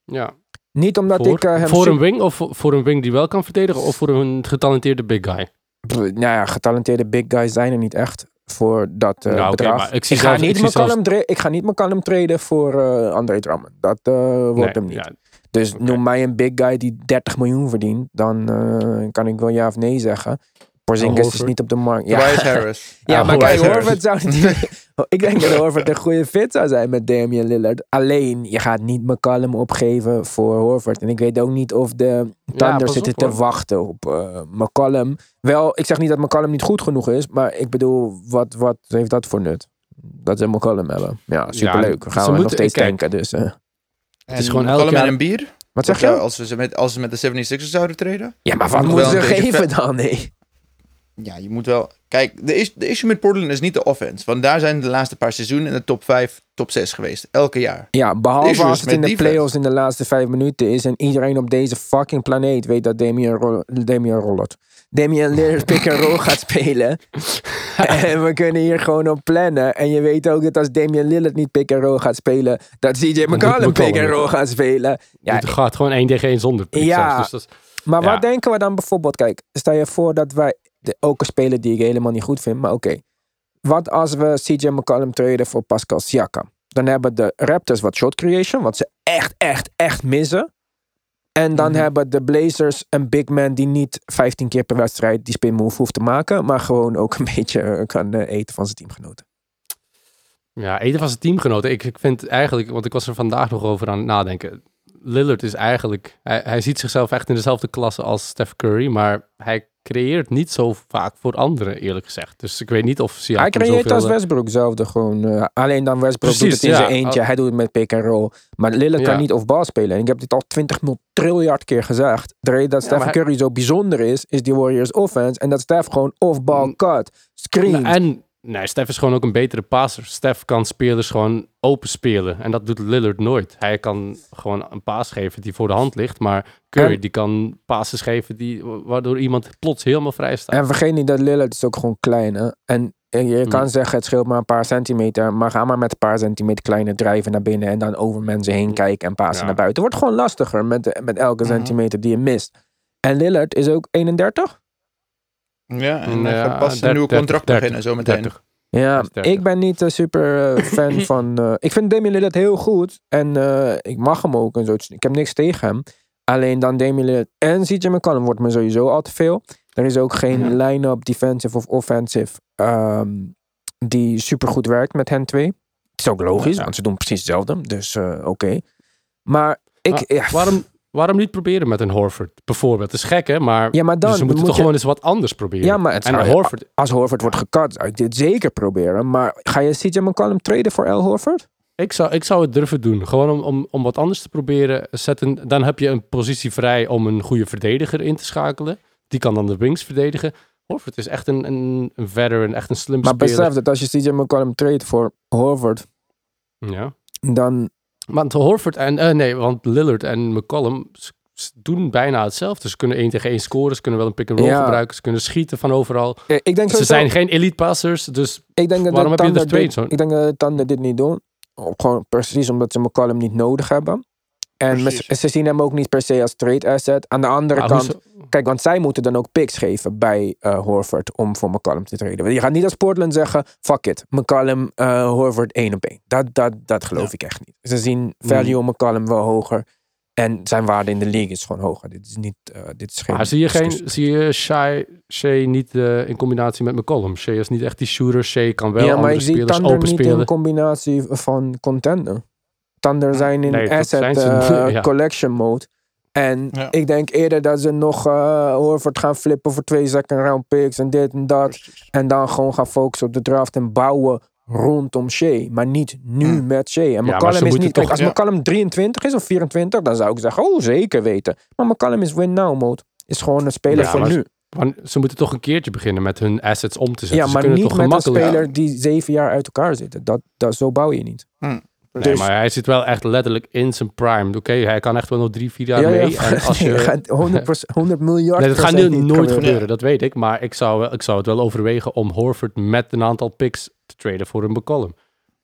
Ja, Niet omdat voor, ik eh, hem... voor een wing of voor- voor een wing die wel kan verdedigen of voor een getalenteerde big guy? Pff, nou ja, getalenteerde big guys zijn er niet echt voor dat oké, bedrag. ik ga zelfs- niet ik dra- ik ga niet McCollum treden voor eh André Drummond. Dat eh, wordt Nee, hem niet. ja, dus noem mij een big guy die 30 miljoen verdient. Dan kan ik wel ja of nee zeggen. Porzingis is niet op de markt. Ja, Tobias Harris. ja Ja, maar kijk, Horford. Zou niet... ik denk dat Horford een goede fit zou zijn met Damian Lillard. Alleen, je gaat niet McCollum opgeven voor Horford. En ik weet ook niet of de Thunder zitten op, te hoor. wachten op eh, McCollum. Wel, ik zeg niet dat McCollum niet goed genoeg is. Maar ik bedoel, wat, wat heeft dat voor nut? Dat ze McCollum hebben. Ja, superleuk. Gaan we nog steeds kijk, denken. Dus, eh. Het is gewoon elk jaar- en een bier. Wat zeg je? als, we ze met, als ze met de 76ers zouden treden. Ja, maar wat moet moeten ze geven dan? Nee. Ja, je moet wel... Kijk, de, is, de issue met Portland is niet de offense. Want daar zijn de laatste paar seizoenen in de top 5, top 6 geweest. Elke jaar. Ja, behalve als het in de playoffs in de laatste vijf minuten is en iedereen op deze fucking planeet weet dat Damian, Ro Damian Rollert, Damian Lillard pick and roll gaat spelen. en we kunnen hier gewoon op plannen. En je weet ook dat als Damian Lillard niet pick and roll gaat spelen, dat CJ McCollum pick and roll gaat spelen. Ja, het gaat gewoon 1 tegen 1 zonder pick Ja. Dus dat is- maar Ja. wat denken we dan bijvoorbeeld? Kijk, stel je voor dat wij de, ook een speler die ik helemaal niet goed vind, maar oké. Wat als we CJ McCollum traden voor Pascal Siakam? Dan hebben de Raptors wat shot creation, wat ze echt, echt, echt missen. En dan Mhm. hebben de Blazers een big man die niet 15 keer per wedstrijd die spin move hoeft te maken, maar gewoon ook een beetje eh, kan eh, eten van zijn teamgenoten. Ja, eten van zijn teamgenoten. Ik, ik vind eigenlijk, want ik was er vandaag nog over aan het nadenken. Lillard is eigenlijk, hij, hij ziet zichzelf echt in dezelfde klasse als Steph Curry, maar hij creëert niet zo vaak voor anderen, eerlijk gezegd. Dus ik weet niet of Siakam Hij creëert zoveel, als eh, Westbrook zelfde gewoon. eh, alleen dan Westbrook doet het in ja. zijn eentje. Hij doet het met pick and roll. Maar Lillard Ja. kan niet off-ball spelen. En ik heb dit al 20 mil triljard keer gezegd. De reden dat Ja, hij- Curry zo bijzonder is, is die Warriors offense. En dat Steph gewoon off-ball Mm. cut, screen. En nee, Steph is gewoon ook een betere passer. Steph kan spelers gewoon open spelen. En dat doet Lillard nooit. Hij kan gewoon een paas geven die voor de hand ligt. Maar Curry En- die kan passes geven die, waardoor iemand plots helemaal vrij staat. En vergeet niet dat Lillard is ook gewoon klein. Hè? En je kan Mm. zeggen het scheelt maar een paar centimeter. Maar ga maar met een paar centimeter kleiner drijven naar binnen. En dan over mensen heen kijken en passen Ja. naar buiten. Het wordt gewoon lastiger met, met elke Mhm. centimeter die je mist. En Lillard is ook 31. Ja, en hij gaat pas een 30, nieuw contract 30, beginnen zometeen. 30. Ja, Hij is 30. ik ben niet een super eh, fan van. eh, ik vind Damian Lillard heel goed. En eh, ik mag hem ook en zo. Ik heb niks tegen hem. Alleen dan Damian Lillard en CJ McCollum wordt me sowieso al te veel. Er is ook geen Mhm. line-up, defensive of offensive, ehm, die super goed werkt met hen twee. Het is ook logisch, Ja. want ze doen precies hetzelfde. Dus eh, oké. Maar ik. Ja, Waarom, waarom niet proberen met een Horford bijvoorbeeld? Het is gek hè, maar ja, maar dan dus ze moeten moet toch je- gewoon eens wat anders proberen. Ja, maar het en zou- Horford, als Horford wordt gekat, zou ik dit zeker proberen. Maar ga je CJ McCollum traden voor L. Horford? ik zou, ik zou het durven doen. Gewoon om, om, om wat anders te proberen. Zetten, dan heb je een positie vrij om een goede verdediger in te schakelen. Die kan dan de wings verdedigen. Horford is echt een, een, een veteran, echt een slim Maar speler. besef dat als je CJ McCollum trade voor Horford, Ja. dan... Want Horford en... eh, nee, want Lillard en McCollum doen bijna hetzelfde. Ze kunnen één tegen één scoren. Ze kunnen wel een pick-and-roll Ja. gebruiken. Ze kunnen schieten van overal. Ik denk, Ze zijn geen elite passers, dus ik denk dat waarom heb je er twee dit? Ik denk dat de Thunder dit niet doen. Gewoon precies omdat ze McCollum niet nodig hebben. En ze, zien hem ook niet per se als trade asset. Aan de andere Ah, kant, kijk, want zij moeten dan ook picks geven bij eh, Horford om voor McCollum te traden. Je gaat niet als Portland zeggen, fuck it, McCollum, eh, Horford één op één. Dat, dat, dat geloof ik echt niet. Ze zien value om McCollum wel hoger. En zijn waarde in de league is gewoon hoger. Dit is niet, eh, dit is geen Maar zie je, geen, zie je Shai, Shea niet in combinatie met McCollum? Shea is niet echt die shooter. Shea kan wel ja, maar andere ik zie spelers Thunder open niet in spelen. combinatie van contender. Thunder zijn in Nee, asset zijn ze eh, ja. collection mode. En Ja. ik denk eerder dat ze nog eh Horford gaan flippen voor twee second round picks en dit en dat. En dan gewoon gaan focussen op de draft en bouwen rondom Shea. Maar niet nu Mm. met Shea. En McCollum is niet... Kijk, toch- als ja. McCollum 23 is of 24, dan zou ik zeggen, oh zeker weten. Maar McCollum is win now mode. Is gewoon een speler Ja, voor nu. Want ze moeten toch een keertje beginnen met hun assets om te zetten. Ja, maar niet toch met een speler die zeven jaar uit elkaar zitten. Dat, dat, zo bouw je niet. Nee, Dus- maar hij zit wel echt letterlijk in zijn prime. Oké, hij kan echt wel nog drie, vier jaar Ja, ja, mee. En als nee, je... gaat 100, 100 miljard Nee, dat gaat nu nooit gebeuren. gebeuren, dat weet ik. Maar ik zou, ik zou het wel overwegen om Horford met een aantal picks te traden voor een McCollum.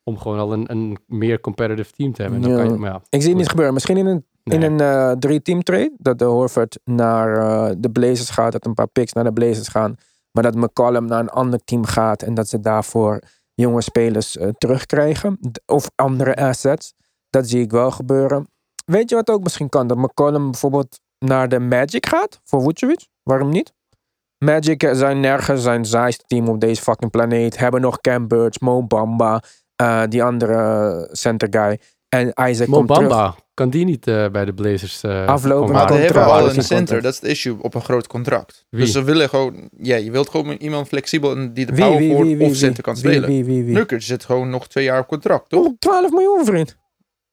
Om gewoon al een, een meer competitive team te hebben. En dan Ja. kan je, maar ja, Ik zie het niet gebeuren. Misschien in een, in een eh, drie-team trade. Dat de Horford naar eh, de Blazers gaat. Dat een paar picks naar de Blazers gaan. Maar dat McCollum naar een ander team gaat. En dat ze daarvoor jonge spelers eh, terugkrijgen. Of andere assets. Dat zie ik wel gebeuren. Weet je wat ook misschien kan? Dat McCollum bijvoorbeeld naar de Magic gaat. Voor Vucevic. Waarom niet? Magic eh, zijn nergens zijn saaiste team op deze fucking planeet. Hebben nog Cam Birch, Mo Bamba. eh, die andere center guy. En Isaac Mo komt terug. Kan die niet eh, bij de Blazers uh, Aflopen Maar ze hebben al een center, dat is het issue, op een groot contract. Wie? Dus ze willen gewoon, ja, je wilt gewoon iemand flexibel en die de Wie, power wie, forward wie, wie, of center kan spelen. Wie, wie, zit gewoon nog twee jaar op contract, toch? Oh, 12 miljoen, vriend.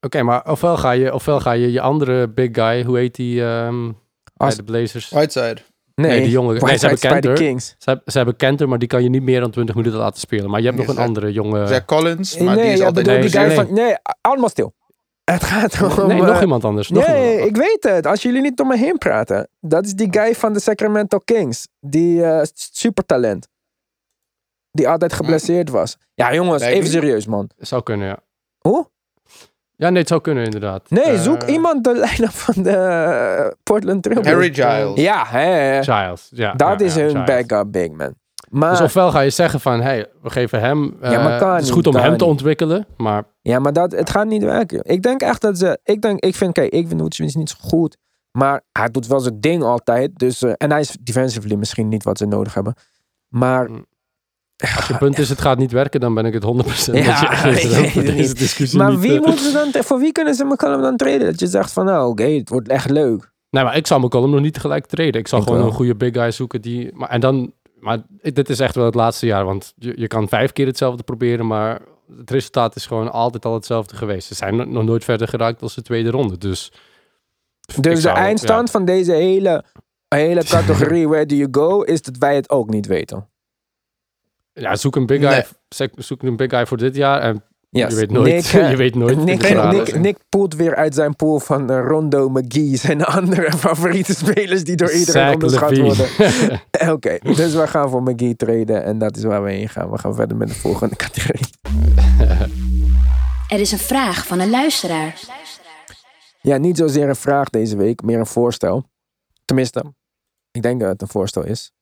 Oké, maar ofwel ga, je, ofwel ga je je andere big guy, hoe heet die ehm, bij de Blazers? Whiteside. Nee, Nee, die jongen- nee, ze hebben is bij de Kanter. Kings. Ze, heb- ze hebben Kenter, maar die kan je niet meer dan 20 minuten laten spelen. Maar je hebt nog een andere jonge... Zach Collins, maar nee, die is altijd... bedoel die nee, guy nee. van... Nee, allemaal stil. Het gaat om... nee, eh, nog iemand anders. Nog nee, iemand. ik weet het. Als jullie niet om me heen praten. Dat is die guy van de Sacramento Kings. Die eh supertalent. Die altijd geblesseerd was. Ja, jongens, even serieus, man. Zou kunnen, ja. Hoe? Ja, nee, het zou kunnen inderdaad. Nee, Eh, zoek iemand de line-up van de eh, Portland Trail Harry Giles. Ja, hè. Giles. Ja, Dat ja, is ja, hun Giles. backup big man. Maar, Dus ofwel ga je zeggen van, hey, we geven hem... eh, Ja, maar kan het is niet, goed om hem te ontwikkelen, maar ja, maar dat, het gaat niet werken. Ik denk echt dat ze... Ik denk, ik vind, kijk, ik vind Vucevic niet zo goed. Maar hij doet wel zijn ding altijd. Dus, eh, en hij is defensively misschien niet wat ze nodig hebben. Maar Mm. als je punt is het gaat niet werken, dan ben ik het 100% met Ja, het deze discussie Maar niet, wie eh, moeten ze dan, voor wie kunnen ze McCollum dan treden? Dat je zegt van, nou oké, het wordt echt leuk. Nee, maar ik zou McCollum nog niet tegelijk treden. Ik zal Ik gewoon wel. een goede big guy zoeken die... Maar, en dan... Maar dit is echt wel het laatste jaar, want je, je kan vijf keer hetzelfde proberen, maar het resultaat is gewoon altijd al hetzelfde geweest. Ze zijn no- nog nooit verder geraakt als de tweede ronde, dus... Dus de zou- eindstand van deze hele, hele categorie Where Do You Go is dat wij het ook niet weten. Ja, zoek een big guy, Nee. zoek een big guy voor dit jaar en Yes. je weet nooit. Nick, eh, je weet nooit. Nick, verhalen. Nick, poelt weer uit zijn pool van eh, Rondo, McGee zijn andere favoriete spelers die door iedereen Zach onderschat Levine. worden. Oké, dus we gaan voor McGee treden en dat is waar we heen gaan. We gaan verder met de volgende categorie. Er is een vraag van een luisteraar. Ja, niet zozeer een vraag deze week, meer een voorstel. Tenminste, ik denk dat het een voorstel is.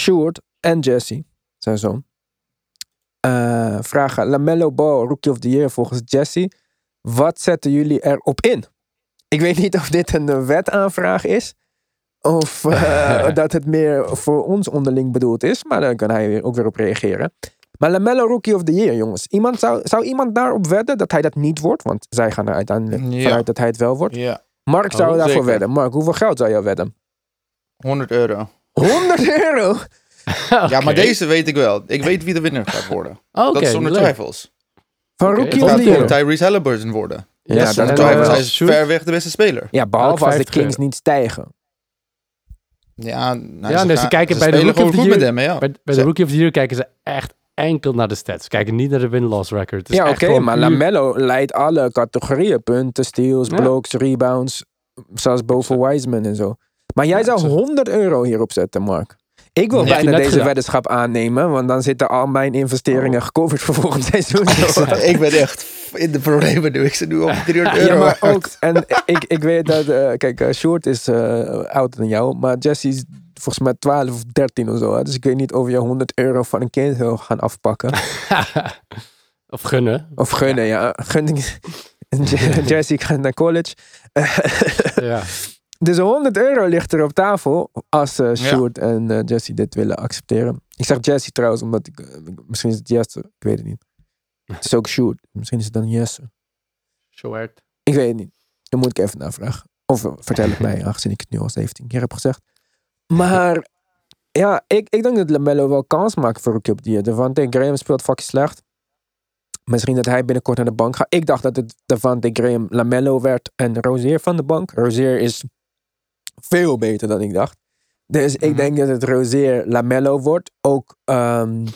Sjoerd en Jesse, zijn zoon, eh, vragen LaMelo Ball, Rookie of the Year volgens Jesse. Wat zetten jullie erop in? Ik weet niet of dit een wetaanvraag is. Of eh, dat het meer voor ons onderling bedoeld is. Maar daar kan hij weer, ook weer op reageren. Maar LaMelo Rookie of the Year, jongens. Iemand zou, zou iemand daarop wedden dat hij dat niet wordt? Want zij gaan er uiteindelijk Ja. vanuit dat hij het wel wordt. Ja, Mark zou Oh, daarvoor zeker. wedden. Mark, hoeveel geld zou je wedden? 100 euro. 100 euro? Ja, maar deze weet ik wel. Ik weet wie de winnaar gaat worden. Oké, dat is zonder leuk. twijfels. Year? gewoon Tyrese Halliburton worden. Ja, dat Zonder en, wel. twijfels. Hij is ver weg de beste speler. Ja, behalve als de 50 Kings niet stijgen. Ja, nou, Ja, ze gaan- kijken bij de Rookie of the Year. hem, ja. Bij, bij de Ze- Rookie of the Year kijken ze echt enkel naar de stats. Ze kijken niet naar de win-loss record. Is Ja, oké, maar puur- LaMelo leidt alle categorieën. Punten, steals, Ja. blocks, rebounds. Zelfs boven Wiseman en zo. Maar jij Ja, zou zo. 100 euro hierop zetten, Mark. Ik wil Ja, bijna deze gedaan. weddenschap aannemen. Want dan zitten al mijn investeringen Oh. gecoverd voor volgend seizoen. ik ben echt in de problemen nu. Ik zit nu op 300 euro. Ja, maar ook, en ik, ik weet dat, eh, kijk, eh, Short is eh, ouder dan jou, maar Jesse is volgens mij 12 of 13 of zo. hè. Dus ik weet niet of je 100 euro van een kind wil gaan afpakken. of gunnen. Of gunnen, ja. Gunning. Jesse gaat naar college. ja. Dus 100 euro ligt er op tafel als eh Short en eh, Jesse dit willen accepteren. Ik zeg Jesse trouwens, omdat ik, eh, misschien is het Jesse, ik weet het niet. Het is ook Short, misschien is het dan Jesse. Short. Ik weet het niet. Dan moet ik even navragen. Of vertel het mij, aangezien ik het nu al 17 keer heb gezegd. Maar ja, ik, ik denk dat LaMelo wel kans maakt voor Rookie of the Year. Devante Graham speelt fucking slecht. Misschien dat hij binnenkort naar de bank gaat. Ik dacht dat het Devante Graham LaMelo werd en Rozier van de bank. Rozier is veel beter dan ik dacht. Dus ik Mhm. denk dat het Rozier LaMelo wordt. Ook ehm,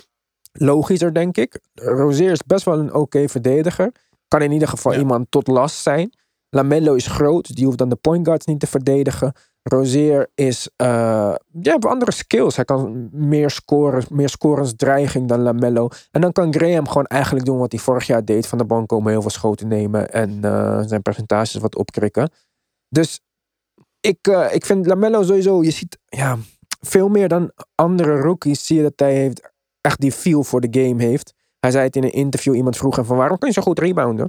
logischer, denk ik. Rozier is best wel een oké verdediger. Kan in ieder geval Ja. iemand tot last zijn. Lamello is groot, die hoeft dan de point guards niet te verdedigen. Rozier is, eh ja, andere skills. Hij kan meer scoren, meer scorensdreiging dan Lamello. En dan kan Graham gewoon eigenlijk doen wat hij vorig jaar deed. Van de bank komen, heel veel schoten nemen en eh, zijn percentages wat opkrikken. Dus ik, eh, ik vind Lamello sowieso, je ziet ja, veel meer dan andere rookies, zie je dat hij heeft, echt die feel voor de game heeft. Hij zei het in een interview, iemand vroeg hem van waarom kun je zo goed rebounden?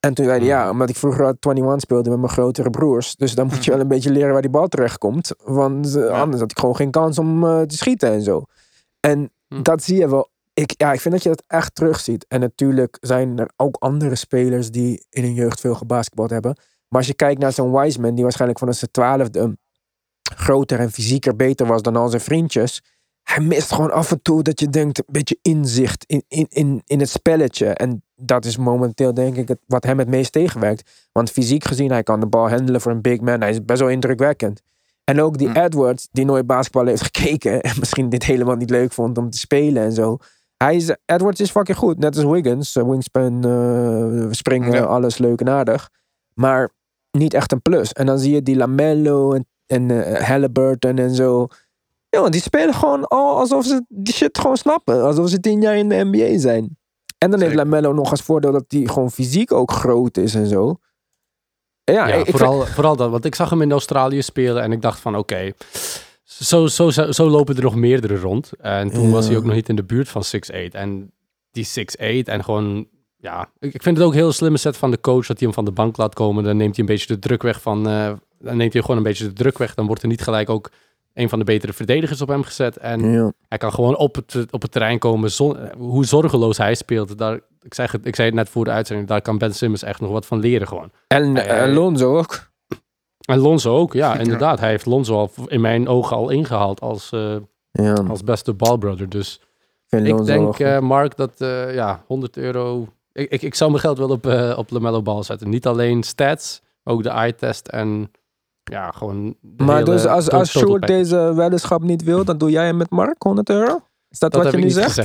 En toen zei hij, ja, omdat ik vroeger al 21 speelde met mijn grotere broers. Dus dan moet je wel een beetje leren waar die bal terecht komt. Want eh, anders had ik gewoon geen kans om eh, te schieten en zo. En Hm. dat zie je wel. Ik, ja, ik vind dat je dat echt terugziet. En natuurlijk zijn er ook andere spelers die in hun jeugd veel gebasketbald hebben. Maar als je kijkt naar zo'n Wiseman, die waarschijnlijk vanaf zijn twaalfde groter en fysieker beter was dan al zijn vriendjes. Hij mist gewoon af en toe dat je denkt, een beetje inzicht in, in, in, in het spelletje. En dat is momenteel denk ik het, wat hem het meest tegenwerkt. Want fysiek gezien, hij kan de bal handelen voor een big man. Hij is best wel indrukwekkend. En ook die Hm. Edwards, die nooit basketbal heeft gekeken. En misschien dit helemaal niet leuk vond om te spelen en zo. Hij is, Edwards is fucking goed. Net als Wiggins. Wingspan, eh, springen, Ja. alles leuk en aardig. Maar niet echt een plus. En dan zie je die Lamello en, en eh, Halliburton en zo. Ja, die spelen gewoon al alsof ze die shit gewoon snappen. Alsof ze tien jaar in de NBA zijn. En dan heeft. Lamello nog als voordeel dat hij gewoon fysiek ook groot is en zo. Ja, Ja, ik, ik vooral, vooral dat. Want ik zag hem in Australië spelen en ik dacht van oké, zo, zo, zo, zo lopen er nog meerdere rond. En toen was hij ook nog niet in de buurt van 6'8. En die 6'8 en gewoon, ja, ik, vind het ook een heel slimme set van de coach dat hij hem van de bank laat komen. Dan neemt hij een beetje de druk weg van, eh, dan neemt hij gewoon een beetje de druk weg. Dan wordt er niet gelijk ook een van de betere verdedigers op hem gezet. En ja. hij kan gewoon op het, op het terrein komen. zon- hoe zorgeloos hij speelt. Daar, ik, zeg het, ik zei het net voor de uitzending. Daar kan Ben Simmons echt nog wat van leren gewoon. En Lonzo ook. En Lonzo ook, ja, inderdaad. Hij heeft Lonzo al in mijn ogen al ingehaald als, eh, Ja, als beste balbrother. Dus ik denk, eh, Mark, dat eh, ja, 100 euro... Ik, ik, ik zou mijn geld wel op, eh op LaMelo Ball zetten. Niet alleen stats, ook de eye-test en ja, gewoon... de maar dus als, als Sjoerd deze weddenschap niet wil, dan doe jij hem met Mark 100 euro? Is dat, Dat wat je ik nu zegt?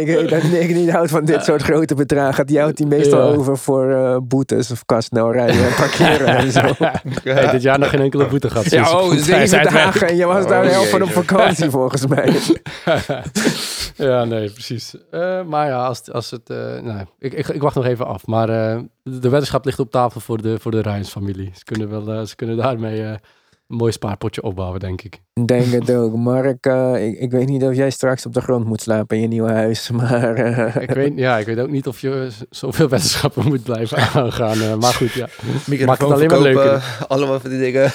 ik weet dat Nick niet houdt van dit soort grote bedragen. Die houdt hij meestal over voor eh, boetes of kastnel rijden en parkeren en zo. Hey, dit jaar nog geen enkele boete gehad. Ja, ik oh, zeven dagen. En je was daar Oh, helft van op vakantie volgens mij. Ja, nee, precies. Eh, maar ja, als, als het... eh, nou, ik, ik, ik wacht nog even af. Maar eh, de weddenschap ligt op tafel voor de, voor de Ryans-familie. Ze kunnen, wel, ze kunnen daarmee eh, een mooi spaarpotje opbouwen, denk ik. Ik Denk het ook. Mark, ik, ik weet niet of jij straks op de grond moet slapen in je nieuwe huis. Maar eh, Ik weet, ja, ik weet ook niet of je zoveel weddenschappen moet blijven aangaan. maar goed, ja. Maakt het alleen maar leuker. Allemaal van die dingen.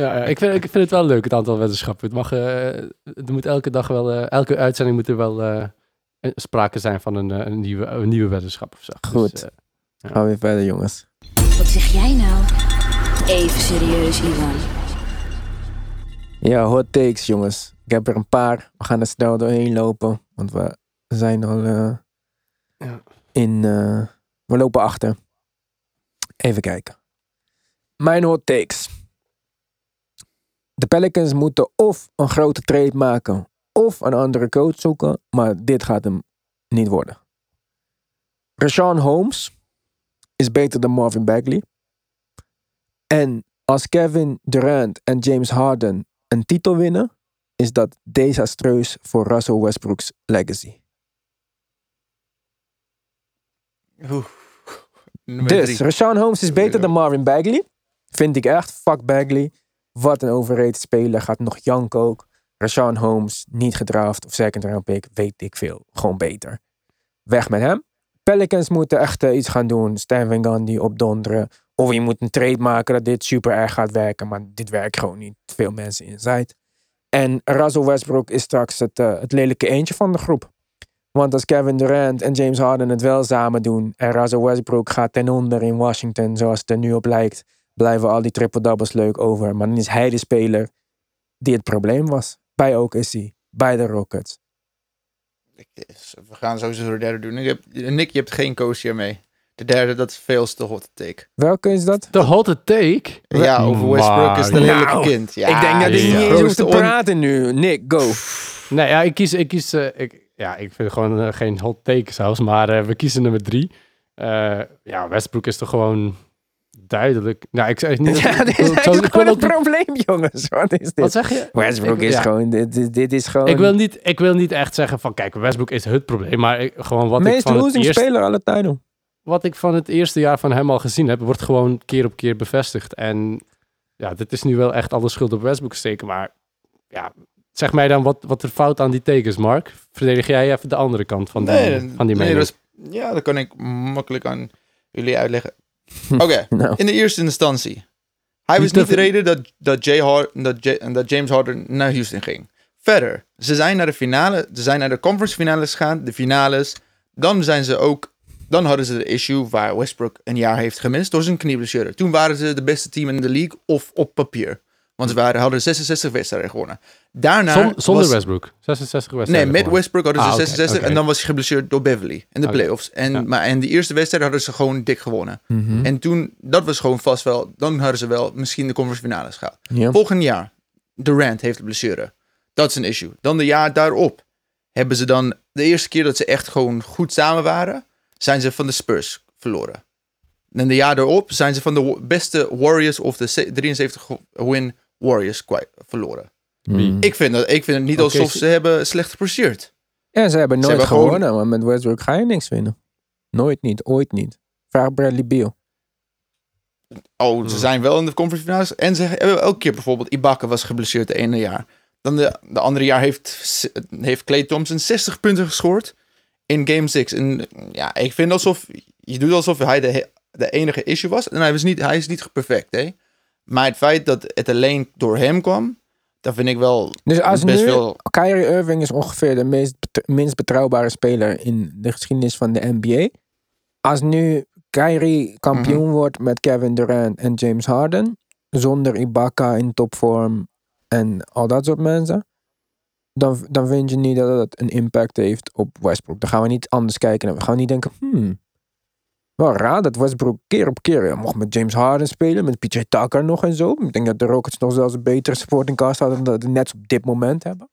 Ja, ja ik, vind, ik vind het wel leuk, het aantal weddenschappen. Het mag, eh, er moet elke dag wel, eh, elke uitzending moet er wel eh, een- sprake zijn van een, een, nieuwe, een nieuwe weddenschap of zo. Goed. Dus, eh, gaan we weer verder, jongens. Wat zeg jij nou? Even serieus, Iwan. Ja, hot takes, jongens. Ik heb er een paar. We gaan er snel doorheen lopen. Want we zijn al eh, Ja. in... eh, we lopen achter. Even kijken. Mijn hot takes. De Pelicans moeten of een grote trade maken... of een andere coach zoeken. Maar dit gaat hem niet worden. Rashawn Holmes is beter dan Marvin Bagley. En als Kevin Durant en James Harden een titel winnen, is dat desastreus voor Russell Westbrook's legacy. Oeh. Dus. Rashawn Holmes is beter dan Marvin Bagley. Vind ik echt. Fuck Bagley. Wat een overrated speler. Gaat nog janken ook. Rashawn Holmes, niet gedraft of second round pick. Weet ik veel. Gewoon beter. Weg met hem. Pelicans moeten echt eh, iets gaan doen. Stan Van Gundy opdonderen. Of je moet een trade maken dat dit super erg gaat werken. Maar dit werkt gewoon niet. Veel mensen inside. En Russell Westbrook is straks het, eh, het lelijke eentje van de groep. Want als Kevin Durant en James Harden het wel samen doen en Russell Westbrook gaat ten onder in Washington, zoals het er nu op lijkt, blijven al die triple-doubles leuk over. Maar dan is hij de speler die het probleem was. Bij OKC, bij de Rockets. Yes, We gaan sowieso de derde doen. Ik heb, Nick, je hebt geen coach hiermee. De derde, dat is veel te hot take. Welke is dat? De hotte take? Ja, over Westbrook is de Maar- lelijke Nou, kind. Ja, ik denk dat ik ja. niet eens hoef Grootste te praten nu. Nick, go. Nee, ja, ik kies, ik kies eh, ik, ja, ik vind gewoon eh, geen hot take zelfs, maar eh, we kiezen nummer drie. Eh, ja, Westbrook is toch gewoon duidelijk. Nou, ik zeg niet. Ja, dit ik is ik wil gewoon een probleem, jongens. Wat is Wat dit? zeg je? Westbrook Ik- is ja. gewoon, dit, dit, dit is gewoon Ik wil, niet, ik wil niet echt zeggen van, kijk, Westbrook is het probleem, maar ik, gewoon wat de ik, meest van het losing eerste, speler alle tijden. wat ik van het eerste jaar van hem al gezien heb, wordt gewoon keer op keer bevestigd. En ja, dit is nu wel echt alle schuld op Westbrook steken, maar ja, zeg mij dan wat, wat er fout aan die tekens, Mark. Verdedig jij even de andere kant van die, Nee, van die nee, mening? dat is- ja, dat kan ik makkelijk aan jullie uitleggen. Oké, Nou, in de eerste instantie. Hij was Niet de reden dat, dat, Jay dat, Jay- dat James Harden naar Houston ging. Verder, ze zijn naar de finale, ze zijn naar de conference finales gegaan, de finales. Dan zijn ze ook, dan hadden ze de issue waar Westbrook een jaar heeft gemist door zijn knieblessure. Toen waren ze de beste team in de league of op papier. Want ze waren, hadden 66 wedstrijden gewonnen. Daarna Zon- zonder was- Westbrook. 66 Nee, wedstrijden. met gewonnen. Westbrook hadden ze Ah, oké, 66 oké. en dan was hij geblesseerd door Beverly in de Oké. playoffs. En, Ja. maar, en die eerste wedstrijd hadden ze gewoon dik gewonnen. mhm. En toen, dat was gewoon vast wel, dan hadden ze wel misschien de conference finales gehad. Volgend jaar, Durant heeft een blessure. Dat is een issue. Dan de jaar daarop hebben ze dan, de eerste keer dat ze echt gewoon goed samen waren, zijn ze van de Spurs verloren. En de jaar daarop zijn ze van de beste Warriors of de se- 73 win Warriors kwijt, verloren. Hmm. Ik vind, dat, ik vind het niet alsof ze- ze hebben slecht gepresteerd. Ja, ze hebben nooit hebben gewoon- gewonnen, maar met Westbrook ga je niks winnen. Nooit niet, ooit niet. Vraag Bradley Beal. Oh, Hmm. ze zijn wel in de conference finals. En ze hebben elke keer bijvoorbeeld Ibaka was geblesseerd het ene jaar. Dan de, de andere jaar heeft, heeft Clay Thompson 60 punten gescoord in game 6. En ja, ik vind alsof je doet alsof hij de, de enige issue was. En hij, was niet, hij is niet perfect, hè. Maar het feit dat het alleen door hem kwam, dat vind ik wel Dus als best nu, veel... Kyrie Irving is ongeveer de meest, minst betrouwbare speler in de geschiedenis van de NBA. Als nu Kyrie kampioen Mhm. wordt met Kevin Durant en James Harden, zonder Ibaka in topvorm en al dat soort mensen, dan, dan vind je niet dat het een impact heeft op Westbrook. Dan gaan we niet anders kijken. Dan gaan we niet denken, hmm, wel raar dat Westbrook keer op keer ja, mocht met James Harden spelen, met PJ Tucker nog en zo. Ik denk dat de Rockets nog zelfs een betere supporting cast hadden dan de Nets op dit moment hebben.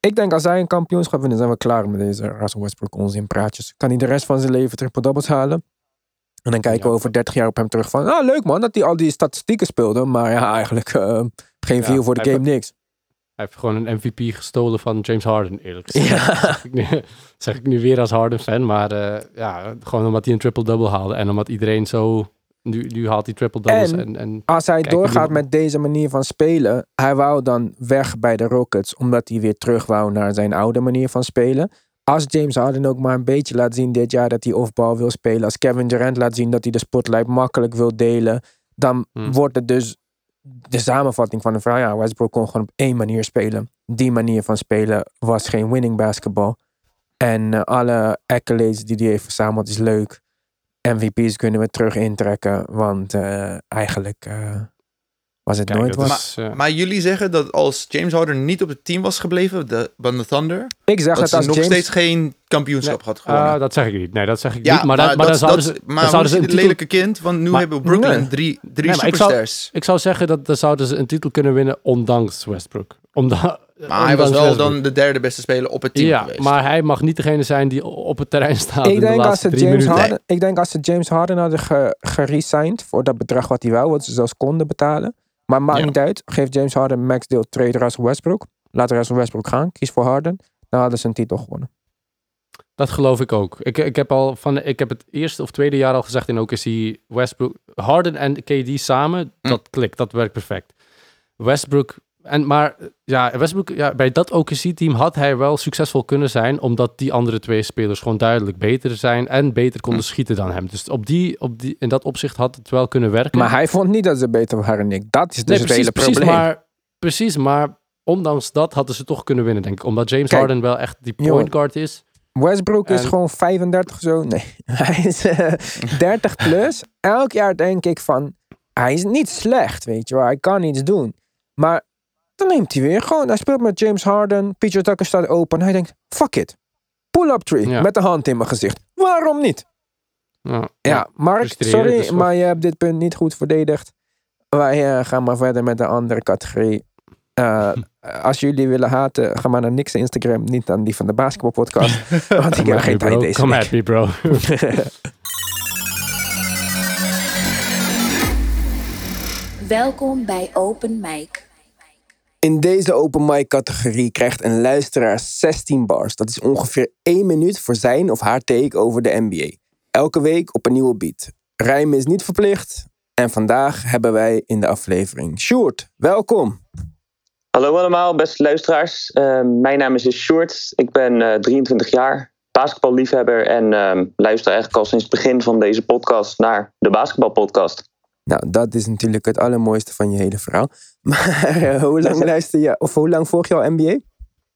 Ik denk als hij een kampioenschap wint, dan zijn we klaar met deze Russell Westbrook onzin praatjes. Kan hij de rest van zijn leven triple doubles halen? En dan kijken we over 30 jaar op hem terug van, ah leuk man dat hij al die statistieken speelde, maar ja eigenlijk eh, geen Ja, view voor de hij game niks. Hij heeft gewoon een MVP gestolen van James Harden, eerlijk gezegd. Ja. Zeg, ik nu, zeg ik nu weer als Harden-fan. Maar eh, ja, gewoon omdat hij een triple-double haalde. En omdat iedereen zo... Nu, nu haalt hij triple-doubles. En- En, en, Als hij Kijk, doorgaat met deze manier van spelen, hij wou dan weg bij de Rockets, omdat hij weer terug wou naar zijn oude manier van spelen. Als James Harden ook maar een beetje laat zien dit jaar dat hij offbal wil spelen, als Kevin Durant laat zien dat hij de spotlight makkelijk wil delen, dan Hmm. wordt het dus de samenvatting van de vraag, ja, Westbrook kon gewoon op één manier spelen. Die manier van spelen was geen winning basketball. En eh, alle accolades die hij heeft verzameld is leuk. MVP's kunnen we terug intrekken, want eh, eigenlijk eh, was het kijk, nooit dat is, eh, Maar jullie zeggen dat als James Harden niet op het team was gebleven, de, van de Thunder, Ik zeg dat dat ze als nog James... steeds geen kampioenschap had gewonnen. ah, dat zeg ik niet. Nee, dat zeg ik ja, niet. Maar, dat, maar, dan zouden ze, maar zouden ze een titel... lelijke kind? Want nu Maar- hebben Brooklyn Nee. drie, drie Nee, maar ik zou- superstars. Ik zou zeggen dat dan zouden ze een titel kunnen winnen ondanks Westbrook. Omdat, maar hij was wel dan de derde beste speler op het team Ja, geweest. maar hij mag niet degene zijn die op het terrein staat Ik in de denk, als laatste ze James minuten. Harden, ik denk als ze James Harden hadden ge, geresigned voor dat bedrag wat hij wou, wat ze zelfs konden betalen. Maar maakt Ja. niet uit. Geef James Harden max deel trade Russell Westbrook. Laat Russell Westbrook gaan. Kies voor Harden. Dan hadden ze een titel gewonnen. Dat geloof ik ook. Ik, ik, heb al van, ik heb het eerste of tweede jaar al gezegd in OKC, Westbrook, Harden en KD samen, Hm. dat klikt, dat werkt perfect. Westbrook, en, maar ja, Westbrook, ja, bij dat OKC-team had hij wel succesvol kunnen zijn, omdat die andere twee spelers gewoon duidelijk beter zijn en beter konden Hm. schieten dan hem. Dus op die, op die, in dat opzicht had het wel kunnen werken. Maar hij vond niet dat ze beter waren dan ik. Dat is dus nee, het precies, hele precies, probleem. maar, precies, maar ondanks dat hadden ze toch kunnen winnen, denk ik. Omdat James Kijk, Harden wel echt die point guard is. Westbrook is gewoon 35 zo. Nee, hij is eh, 30 plus. Elk jaar denk ik van, hij is niet slecht, weet je wel. Hij kan iets doen. Maar dan neemt hij weer gewoon. Hij speelt met James Harden. PJ Tucker staat open. Hij denkt, fuck it. Pull-up tree. Ja. Met de hand in mijn gezicht. Waarom niet? Ja, Ja, Mark, sorry, maar je hebt dit punt niet goed verdedigd. Wij eh, gaan maar verder met de andere categorie. Eh, als jullie willen haten, ga maar naar Niks Instagram, niet aan die van de basketbalpodcast. want ik heb geen tijd bro. deze Come week. at me, bro. Welkom bij Open Mic. In deze open mic categorie krijgt een luisteraar 16 bars. Dat is ongeveer 1 minuut voor zijn of haar take over de NBA. Elke week op een nieuwe beat. Rijmen is niet verplicht. En vandaag hebben wij in de aflevering Sjoerd. Welkom. Hallo allemaal, beste luisteraars. Uh, mijn naam is dus Sjoerd. Ik ben uh, 23 jaar, basketballiefhebber en uh, luister eigenlijk al sinds het begin van deze podcast naar de basketbalpodcast. Nou, dat is natuurlijk het allermooiste van je hele verhaal. Maar uh, hoe lang luister je, of hoe lang volg je al NBA?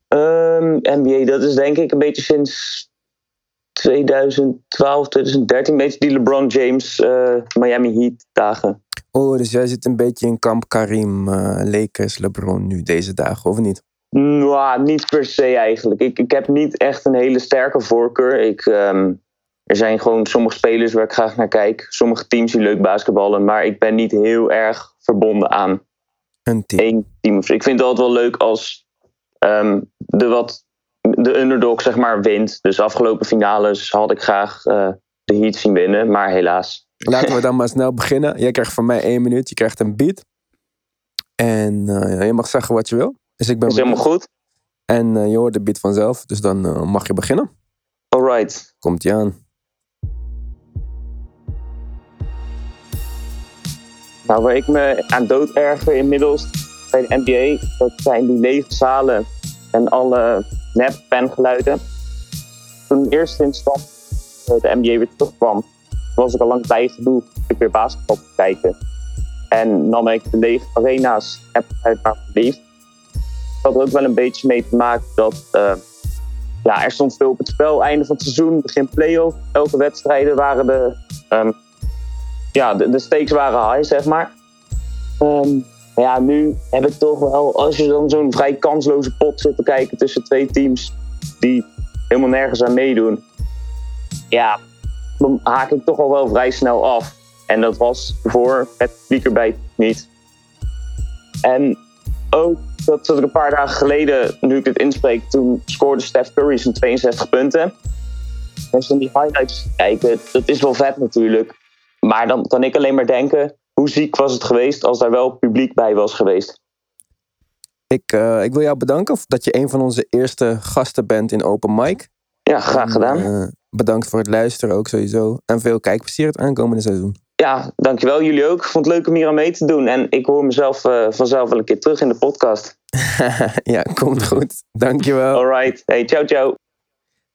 Um, NBA, dat is denk ik een beetje sinds 2012, 2013, een beetje die LeBron James uh, Miami Heat dagen. Oh, dus jij zit een beetje in kamp Karim, uh, Lakers, LeBron nu deze dagen, of niet? Nou, niet per se eigenlijk. Ik, ik heb niet echt een hele sterke voorkeur. Ik, um, er zijn gewoon sommige spelers waar ik graag naar kijk. Sommige teams die leuk basketballen. Maar ik ben niet heel erg verbonden aan een team. één team. Ik vind het altijd wel leuk als um, de, wat, de underdog zeg maar wint. Dus afgelopen finales had ik graag uh, de Heat zien winnen. Maar helaas. Laten we dan maar snel beginnen. Jij krijgt van mij één minuut. Je krijgt een beat. En eh, je mag zeggen wat je wil. Dus ik ben is helemaal goed. En eh, je hoort de beat vanzelf. Dus dan eh, mag je beginnen. Alright. Komt je aan. Nou, waar ik me aan dood erger inmiddels bij de NBA, dat zijn die lege zalen en alle nep fangeluiden. Toen in eerste instantie eh, de NBA weer terugkwam, was ik al lang blij genoeg om weer basketbal kijken. En nam ik de lege arena's uit maar verliefd. Dat had er ook wel een beetje mee te maken dat eh, ja, er stond veel op het spel. Einde van het seizoen, begin play-off. Elke wedstrijden waren de, ehm, ja, de, de stakes waren high, zeg maar. Ehm, ja, nu heb ik toch wel, als je dan zo'n vrij kansloze pot zit te kijken tussen twee teams die helemaal nergens aan meedoen, ja, dan haak ik toch al wel vrij snel af. En dat was voor het publiek erbij niet. En ook, dat zat ik een paar dagen geleden, nu ik dit inspreek, toen scoorde Steph Curry zijn 62 punten. En als je dan die highlights kijken, dat is wel vet natuurlijk. Maar dan kan ik alleen maar denken, hoe ziek was het geweest als daar wel publiek bij was geweest? Ik, eh, ik wil jou bedanken dat je een van onze eerste gasten bent in Open Mic. Ja, graag gedaan. Eh, bedankt voor het luisteren ook sowieso. En veel kijkplezier het aankomende seizoen. Ja, dankjewel. Jullie ook. Ik vond het leuk om hier aan mee te doen. En ik hoor mezelf eh, vanzelf wel een keer terug in de podcast. ja, komt goed. Dankjewel. Alright. Hey, ciao, ciao.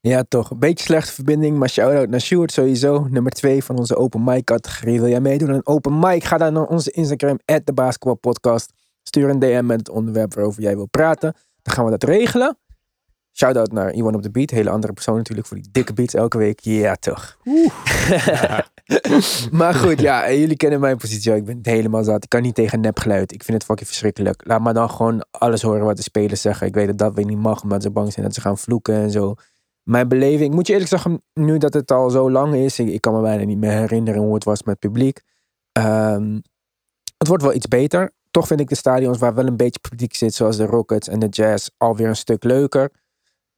Ja, toch. Een beetje slechte verbinding, maar shout-out naar Stuart sowieso. Nummer 2 van onze open mic categorie. Wil jij meedoen aan een open mic? Ga dan naar onze Instagram, de basketbalpodcast. Stuur een DM met het onderwerp waarover jij wil praten. Dan gaan we dat regelen. Shout-out naar Iwan op de Beat. Hele andere persoon natuurlijk voor die dikke beats elke week. Ja, toch. maar goed, ja, jullie kennen mijn positie. Ik ben het helemaal zat. Ik kan niet tegen nepgeluid. Ik vind het fucking verschrikkelijk. Laat maar dan gewoon alles horen wat de spelers zeggen. Ik weet dat dat weer niet mag, omdat ze bang zijn dat ze gaan vloeken en zo. Mijn beleving, ik moet je eerlijk zeggen, nu dat het al zo lang is, ik, ik kan me bijna niet meer herinneren hoe het was met het publiek. Ehm, het wordt wel iets beter. Toch vind ik de stadions waar wel een beetje publiek zit, zoals de Rockets en de Jazz, alweer een stuk leuker.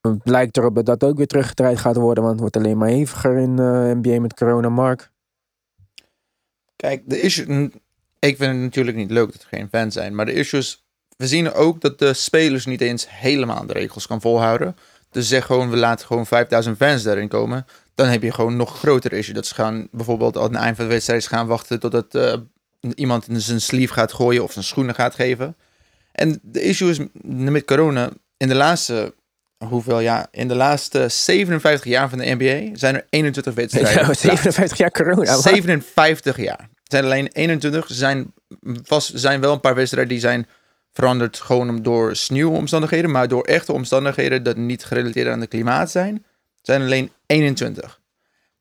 Het lijkt erop dat dat ook weer teruggedraaid gaat worden, want het wordt alleen maar heviger in eh NBA met corona, Mark. Kijk, de issue, ik vind het natuurlijk niet leuk dat er geen fans zijn. Maar de issue is, we zien ook dat de spelers niet eens helemaal de regels kan volhouden. Dus zeg gewoon, we laten gewoon 5000 fans daarin komen. Dan heb je gewoon nog groter issue. Dat ze gaan bijvoorbeeld aan het eind van de wedstrijd gaan wachten totdat eh, iemand in zijn sleeve gaat gooien of zijn schoenen gaat geven. En de issue is met corona, in de laatste, hoeveel jaar, in de laatste 57 jaar van de NBA zijn er 21 wedstrijden. Ja, geplaatst. 57 jaar corona. wat? 57 jaar. Zijn alleen 21. Er zijn, vast, zijn wel een paar wedstrijden die zijn veranderd gewoon door sneeuwomstandigheden. Maar door echte omstandigheden dat niet gerelateerd aan het klimaat zijn, zijn alleen 21.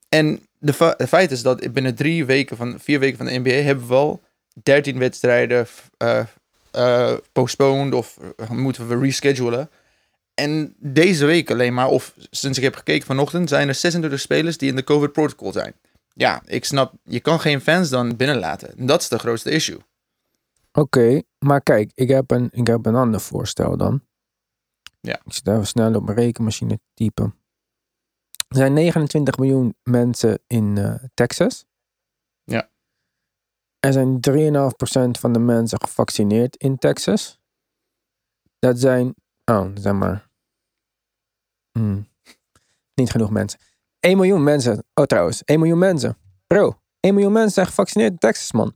En de, feit is dat binnen drie weken van, vier weken van de NBA hebben we al 13 wedstrijden eh, postponed of eh, moeten we reschedulen. En deze week alleen maar, of sinds ik heb gekeken vanochtend, zijn er 26 spelers die in de COVID protocol zijn. Ja, ik snap, je kan geen fans dan binnenlaten. En dat is de grootste issue. Oké, maar kijk, ik heb, een, ik heb een ander voorstel dan. Ja. Ik zit even snel op mijn rekenmachine te typen. Er zijn 29 miljoen mensen in eh, Texas. Ja. Er zijn 3,5% van de mensen gevaccineerd in Texas. Dat zijn, oh, zijn maar hmm, niet genoeg mensen. 1 miljoen mensen, oh trouwens, 1 miljoen mensen. Bro, 1 miljoen mensen zijn gevaccineerd in Texas, man.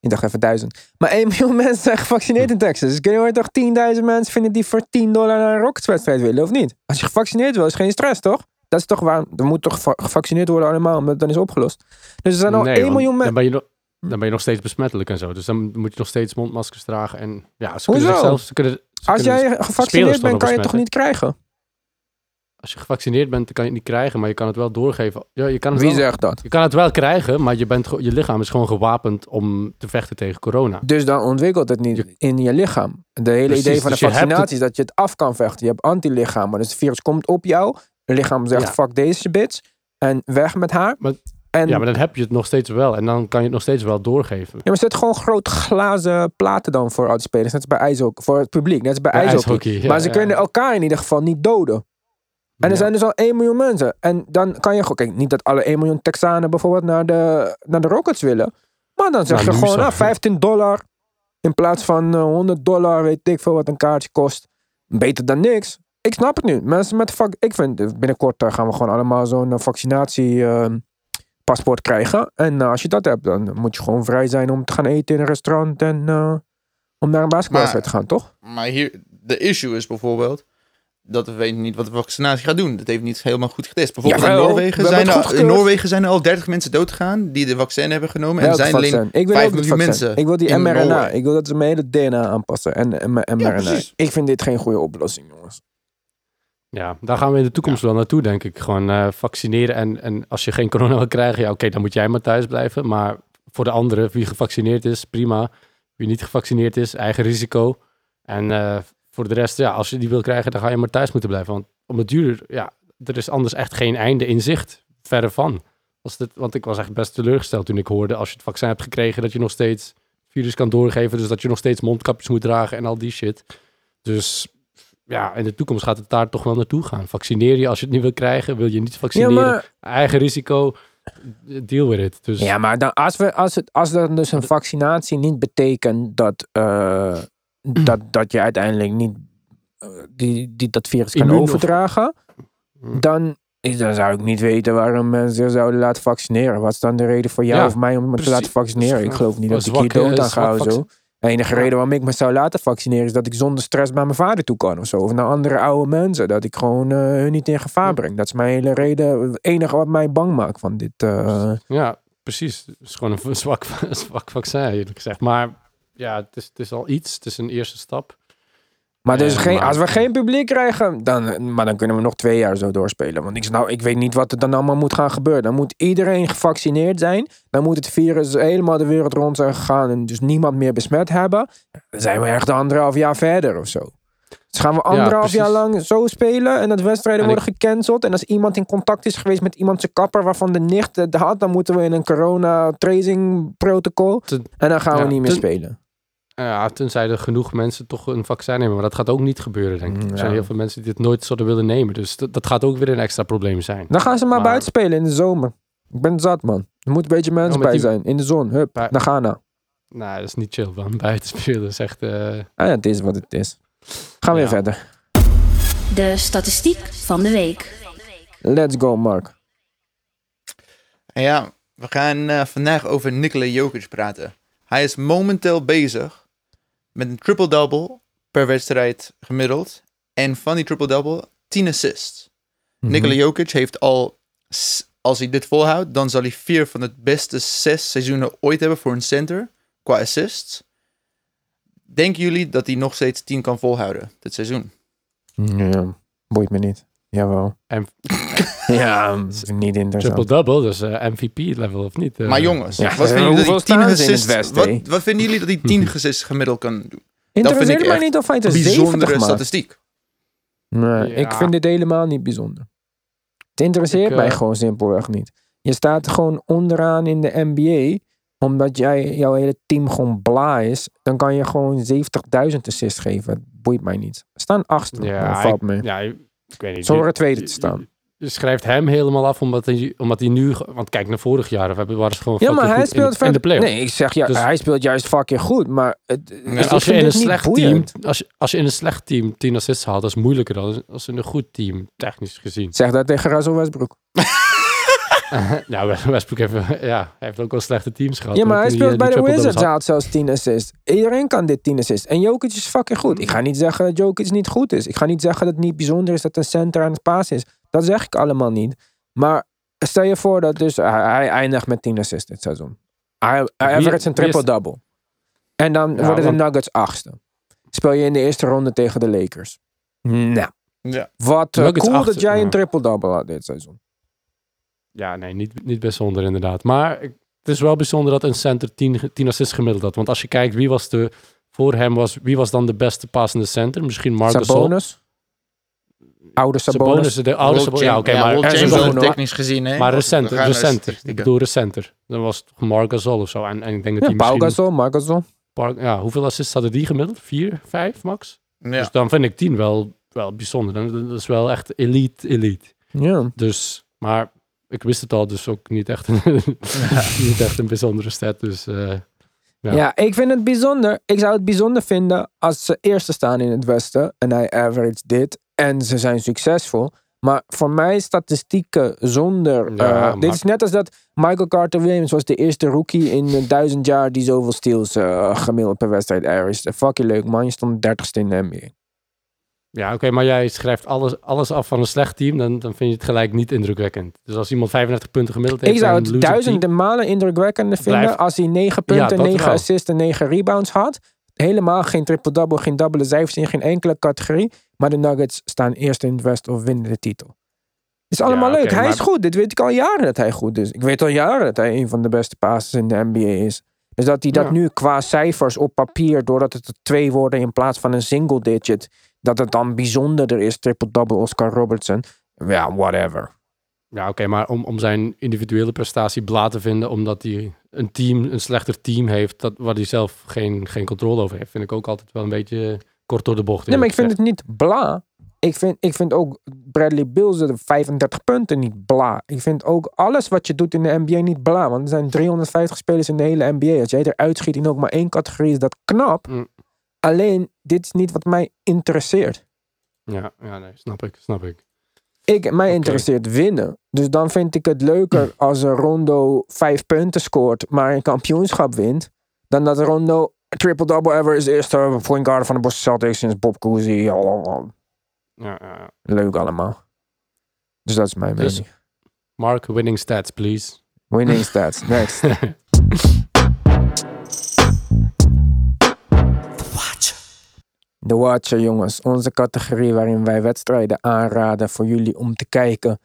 Ik dacht even duizend. Maar 1 miljoen mensen zijn gevaccineerd in Texas. Dus kun je hoor toch 10.000 mensen vinden die voor 10 dollar naar een Rockets-wedstrijd willen, of niet? Als je gevaccineerd wil, is geen stress, toch? Dat is toch waar. Er moet toch geva- gevaccineerd worden allemaal, omdat dan is opgelost. Dus er zijn al Nee, 1 want miljoen dan mensen. ben, je nog, dan ben je nog steeds besmettelijk en zo. Dus dan moet je nog steeds mondmaskers dragen. En ja, ze Hoezo? kunnen zichzelf... Ze kunnen, ze Als kunnen jij gevaccineerd bent, kan je het toch niet krijgen? Als je gevaccineerd bent, dan kan je het niet krijgen. Maar je kan het wel doorgeven. Ja, je kan het Wie wel, zegt dat? Je kan het wel krijgen, maar je, bent, je lichaam is gewoon gewapend om te vechten tegen corona. Dus dan ontwikkelt het niet Je- in je lichaam. De hele Precies, idee van de dus hebt vaccinatie is dat je het af kan vechten. Je hebt antilichamen. Dus het virus komt op jou. Je lichaam zegt, Ja. fuck deze bitch. En weg met haar. Maar- en, Ja, maar dan heb je het nog steeds wel. En dan kan je het nog steeds wel doorgeven. Ja, maar zet gewoon grote glazen platen dan voor oude spelers. Net als bij ijshockey. Voor het publiek. Net als bij, Bij ijshockey. ijshockey, ja, maar ze ja. kunnen elkaar in ieder geval niet doden. En er Ja. zijn dus al 1 miljoen mensen. En dan kan je gewoon... Kijk, niet dat alle 1 miljoen Texanen bijvoorbeeld naar de, naar de Rockets willen. Maar dan zeg Nou, je gewoon, nou, 15 dollar. In plaats van eh, 100 dollar, weet ik veel wat een kaartje kost. Beter dan niks. Ik snap het nu. Mensen met vak. Ik vind eh, binnenkort eh, gaan we gewoon allemaal zo'n vaccinatie eh, paspoort krijgen. En eh, als je dat hebt, dan moet je gewoon vrij zijn om te gaan eten in een restaurant en eh, om naar een basketbalwedstrijd te gaan, toch? Maar hier, de issue is bijvoorbeeld dat we weten niet wat de vaccinatie gaat doen. Dat heeft niet helemaal goed getest. Bijvoorbeeld in, we Noorwegen zijn er, in Noorwegen zijn er al 30 mensen doodgegaan die de vaccin hebben genomen. En er zijn alleen vaccin? Ik wil 5 ook het miljoen vaccin. mensen. Ik wil die in mRNA. Noorwegen. Ik wil dat ze mijn hele DNA aanpassen. En, en mijn mRNA. precies. ik vind dit geen goede oplossing, jongens. Ja, daar gaan we in de toekomst wel naartoe, denk ik. Gewoon eh, vaccineren. En, en als je geen corona wil krijgen, ja, oké, dan moet jij maar thuis blijven. Maar voor de anderen, wie gevaccineerd is, prima. Wie niet gevaccineerd is, eigen risico. En eh, voor de rest, ja, als je die wil krijgen, dan ga je maar thuis moeten blijven. Want om het duur, ja, er is anders echt geen einde in zicht. Verre van. Als dit, want ik was echt best teleurgesteld toen ik hoorde, als je het vaccin hebt gekregen, dat je nog steeds virus kan doorgeven. Dus dat je nog steeds mondkapjes moet dragen en al die shit. Dus ja, in de toekomst gaat het daar toch wel naartoe gaan. Vaccineer je als je het niet wil krijgen. Wil je niet Ja, vaccineren? maar, Eigen risico. Deal with it. Dus ja, maar dan, als, we, als, het, als dat dus een vaccinatie niet betekent dat, eh, dat, dat je uiteindelijk niet eh, die, die, dat virus kan Immuun overdragen, Hm. dan, dan zou ik niet weten waarom mensen zouden laten vaccineren. Wat is dan de reden voor jou Ja, of mij om me te laten vaccineren? Ik geloof niet dat ik hier dood aan zwak ga of zo. De enige reden waarom ik me zou laten vaccineren is dat ik zonder stress bij mijn vader toe kan of zo. Of naar andere oude mensen. Dat ik gewoon eh, hun niet in gevaar breng. Dat is mijn hele reden. Het enige wat mij bang maakt van dit. eh, ja, precies. Het is gewoon een zwak, zwak vaccin, eerlijk gezegd. Maar ja, het is, het is al iets. Het is een eerste stap. Maar, dus geen, maar- als we geen publiek krijgen, dan, maar dan kunnen we nog twee jaar zo doorspelen. Want ik, snap- ik weet niet wat er dan allemaal moet gaan gebeuren. Dan moet iedereen gevaccineerd zijn. Dan moet het virus helemaal de wereld rond zijn gegaan en dus niemand meer besmet hebben. Dan zijn we echt anderhalf jaar verder of zo. Dus gaan we anderhalf jaar lang zo spelen en dat wedstrijden En worden gecanceld. En als iemand in contact is geweest met iemand zijn kapper waarvan de nicht het had, dan moeten we in een corona tracing protocol. Ten- En dan gaan we niet meer ten- spelen. Ja, tenzij er genoeg mensen toch een vaccin nemen. Maar dat gaat ook niet gebeuren, denk ik. Er zijn ja. heel veel mensen die dit nooit zouden willen nemen. Dus dat, dat gaat ook weer een extra probleem zijn. Dan gaan ze maar, Maar- buiten spelen in de zomer. Ik ben zat, man. Er moet een beetje mensen Oh, bij die- zijn. In de zon. Hup, Bij- naar Ghana. Nou, dat is niet chill, man. Buiten spelen is echt... eh, Ah ja, het is wat het is. Gaan we Ja. weer verder. De statistiek van de week. Let's go, Mark. Ja, we gaan eh, vandaag over Nikola Jokic praten. Hij is momenteel bezig met een triple-double per wedstrijd gemiddeld. En van die triple-double 10 assists. Mhm. Nikola Jokic heeft al, als hij dit volhoudt, dan zal hij vier van de beste zes seizoenen ooit hebben voor een center qua assists. Denken jullie dat hij nog steeds 10 kan volhouden dit seizoen? Ja, boeit me niet. Jawel. En- ja, niet interessant. Triple-double, dus eh, MVP-level of niet? Eh, maar jongens, ja, wat vinden jullie dat hij 10 staan ze in het assists... Westen, Wat, wat vinden jullie dat hij 10 assists gemiddeld kan doen? Interesseert ik mij niet of hij het Een er 70 bijzondere statistiek. Nee, Ja. ik vind dit helemaal niet bijzonder. Het interesseert Ik, mij eh, gewoon simpelweg niet. Je staat gewoon onderaan in de NBA. Omdat jij, jouw hele team gewoon bla is. Dan kan je gewoon 70.000 assists geven. Het boeit mij niet. Staan achtste. Ja, valt ik- mee. Ja, ik weet niet. Horen Je- tweede te je- staan. Je schrijft hem helemaal af omdat hij, omdat hij nu... Want kijk, naar vorig jaar we waren ze gewoon Ja, maar hij in de- speelt in de, play Nee, ik zeg ja, Dus- hij speelt juist fucking goed. Maar het, Ja, als je in een dit niet slecht team, als je, als je in een slecht team 10 assists haalt, dat is moeilijker dan als in een goed team, technisch gezien. Zeg dat tegen Russell Westbrook. ja, Westbrook heeft, ja, hij heeft ook wel slechte teams gehad. Ja, maar hij speelt die bij de Wizards. Had zelfs 10 assists. Iedereen kan dit 10 assists. En Jokic is fucking goed. Ik ga niet zeggen dat Jokic niet goed is. Ik ga niet zeggen dat het niet bijzonder is dat een center aan het paas is. Dat zeg ik allemaal niet. Maar stel je voor dat dus hij, hij eindigt met 10 assists dit seizoen. Hij, average een triple-double. En dan Ja, worden de Nuggets achtste. Speel je in de eerste ronde tegen de Lakers. Nou, Ja. wat eh, cool dat jij een triple-double had dit seizoen. Ja, nee, niet, niet bijzonder inderdaad. Maar ik- het is wel bijzonder dat een center 10, ge- 10 assists gemiddeld had. Want als je kijkt wie was de, voor hem was, wie was dan de beste passende center? Misschien Marcus. Sabonis. Oude Sabonis. Sabonis, de oude Sabonis. Ja, oké, maar technisch gezien, hè? Maar recenter, recenter. Ik bedoel recenter. Dan was het Marc Gasol of zo. En, en ik denk dat Ja, hij Pau misschien... Gasol, Marc Gasol. Par- ja, hoeveel assists hadden die gemiddeld? Vier, vijf max? Ja. Dus dan vind ik tien wel, wel bijzonder. Dan, dat is wel echt elite, elite. Ja. Dus, maar ik wist het al, dus ook niet echt een, niet echt een bijzondere stat. Dus eh, Ja. Ja. ik vind het bijzonder. Ik zou het bijzonder vinden als ze eerste staan in het Westen en hij average dit en ze zijn succesvol. Maar voor mij statistieken zonder. Ja, eh, Dit is net als dat Michael Carter Williams was de eerste rookie in eh, duizend jaar die zoveel steals eh, gemiddeld per wedstrijd averaged. Fucking leuk man, je stond dertigste in de NBA. Ja, oké, maar jij schrijft alles, alles af van een slecht team, dan, dan vind je het gelijk niet indrukwekkend. Dus als iemand 35 punten gemiddeld heeft Ik zou het duizenden malen indrukwekkender vinden Blijft- als hij 9 punten, dat 9 wel. assists en 9 rebounds had. Helemaal geen triple-double, geen dubbele cijfers in geen enkele categorie. Maar de Nuggets staan eerst in het West of winnen de titel. Is allemaal Ja, leuk. Hij maar- is goed. Dit weet ik al jaren dat hij goed is. Ik weet al jaren dat hij een van de beste passers in de NBA is. Dus dat hij dat Ja. nu qua cijfers op papier, doordat het er twee worden in plaats van een single digit, dat het dan bijzonderder is, triple-double Oscar Robertson. Ja, whatever. Ja, oké, maar om, om zijn individuele prestatie bla te vinden, omdat hij een team, een slechter team heeft, dat, waar hij zelf geen, geen controle over heeft, vind ik ook altijd wel een beetje kort door de bocht. Nee, maar ik vind het niet bla. Ik vind, ik vind ook Bradley Bills de 35 punten niet bla. Ik vind ook alles wat je doet in de NBA niet bla. Want er zijn 350 spelers in de hele NBA. Als jij eruit schiet in ook maar één categorie, is dat knap. Mm. Alleen, dit is niet wat mij interesseert. Ja, ja, nee, snap ik, snap ik. Ik, mij interesseert winnen. Dus dan vind ik het leuker als een Rondo vijf punten scoort, maar een kampioenschap wint. Dan dat Rondo triple-double ever is eerste point guard van de Boston Celtics sinds Bob Cousy. Ja, ja, ja. Leuk allemaal. Dus dat is mijn Dus- mening. Mark, winning stats, please. Winning stats. Next. De Watcher, jongens. Onze categorie waarin wij wedstrijden aanraden voor jullie om te kijken.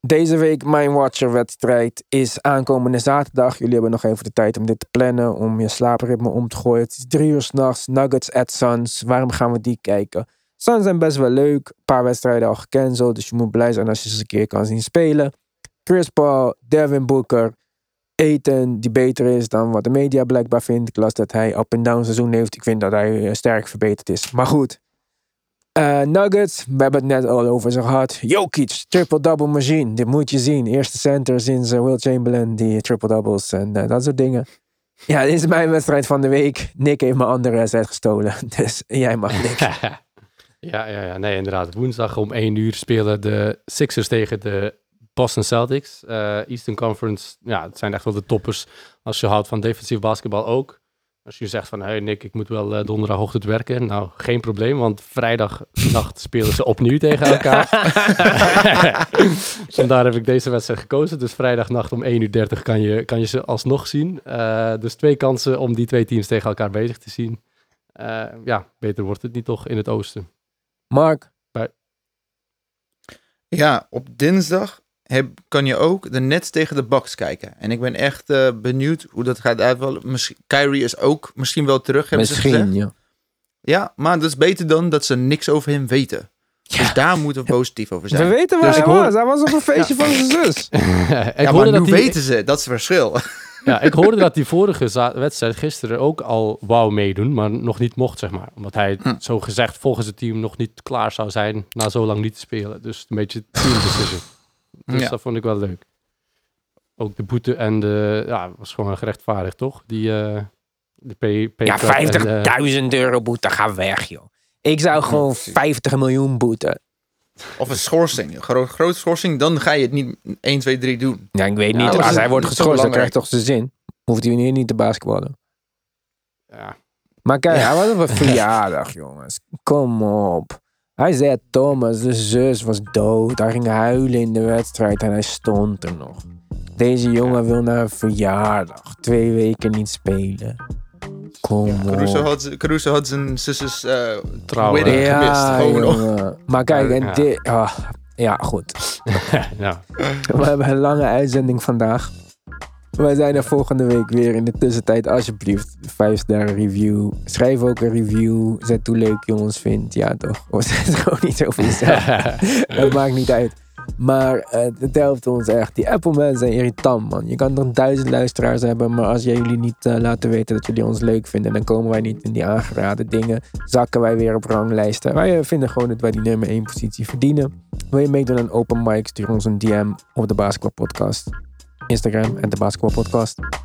Deze week mijn Watcher-wedstrijd is aankomende zaterdag. Jullie hebben nog even de tijd om dit te plannen, om je slaapritme om te gooien. Het is drie uur s'nachts, Nuggets at Suns. Waarom gaan we die kijken? Suns zijn best wel leuk. Een paar wedstrijden al gecanceld, dus je moet blij zijn als je ze een keer kan zien spelen. Chris Paul, Devin Booker, Aiton, die beter is dan wat de media blijkbaar vindt. Ik las dat hij up-and-down seizoen heeft. Ik vind dat hij eh, sterk verbeterd is. Maar goed. Eh, Nuggets, we hebben het net al over ze gehad. Jokic, triple-double machine. Dit moet je zien. Eerste center sinds eh, Will Chamberlain, die triple-doubles en eh, dat soort dingen. Ja, dit is mijn wedstrijd van de week. Nick heeft mijn andere wedstrijd gestolen. Dus jij mag Nick. ja, ja, ja, nee, inderdaad. Woensdag om 1 uur spelen de Sixers tegen de Boston Celtics. Eh, Eastern Conference, ja, het zijn echt wel de toppers. Als je houdt van defensief basketbal ook. Als je zegt van, hey Nick, ik moet wel uh, donderdagochtend werken. Nou, geen probleem, want vrijdagnacht spelen ze opnieuw tegen elkaar. Vandaar heb ik deze wedstrijd gekozen. Dus vrijdagnacht om 1.30 uur kan je, kan je ze alsnog zien. Uh, dus twee kansen om die twee teams tegen elkaar bezig te zien. Uh, ja, beter wordt het niet toch in het oosten. Mark? Bij... Ja, op dinsdag heb, kan je ook de Nets tegen de Bucks kijken. En ik ben echt uh, benieuwd hoe dat gaat uitvallen. Misschien, Kyrie is ook misschien wel terug, hebben misschien, ze gezegd. ja. Ja, maar dat is beter dan dat ze niks over hem weten. Ja. Dus daar moeten we positief over zijn. We weten waar dus hij hoor... was. Hij was op een feestje ja. van zijn zus. ik ja, maar hoe die... weten ze? Dat is het verschil. Ja, ik hoorde dat die vorige wedstrijd gisteren ook al wou meedoen, maar nog niet mocht, zeg maar. Omdat hij, hm. zo gezegd, volgens het team nog niet klaar zou zijn na zo lang niet te spelen. Dus een beetje team decision. Dus ja. dat vond ik wel leuk. Ook de boete en de, ja, was gewoon gerechtvaardigd, toch? Die, uh, de P, P Ja, 50.000 uh, euro boete, ga weg, joh. Ik zou gewoon 50 miljoen boeten. Of een schorsing, een gro grote schorsing, dan ga je het niet 1, 2, 3 doen. Ja, ik weet niet. Als hij wordt geschorst, dan krijgt toch zijn zin. Hoeft hij niet te basketballen. Ja. Maar kijk, ja. hij was op een verjaardag, jongens. Kom op. Hij zei Thomas, de zus was dood. Hij ging huilen in de wedstrijd en hij stond er nog. Deze jongen wil naar een verjaardag. Twee weken niet spelen. Kom ja, Caruso, had, Caruso had zijn zusjes uh, trouwen ja, gemist. Gewoon maar kijk, en ja. dit... Oh, ja, goed. ja. We hebben een lange uitzending vandaag. Wij zijn er volgende week weer. In de tussentijd, alsjeblieft, 5 sterren review. Schrijf ook een review. Zet hoe leuk je ons vindt. Ja, toch? Of zet gewoon niet over jezelf. Dat maakt niet uit. Maar uh, het helpt ons echt. Die Apple mensen zijn irritant, man. Je kan nog duizend luisteraars hebben, maar als jij jullie niet uh, laten weten dat jullie ons leuk vinden, dan komen wij niet in die aangeraden dingen. Zakken wij weer op ranglijsten. Wij vinden gewoon dat wij die nummer 1 positie verdienen. Wil je meedoen aan open mic? Stuur ons een DM op de Basketball Podcast. Instagram en de basketbalpodcast. podcast.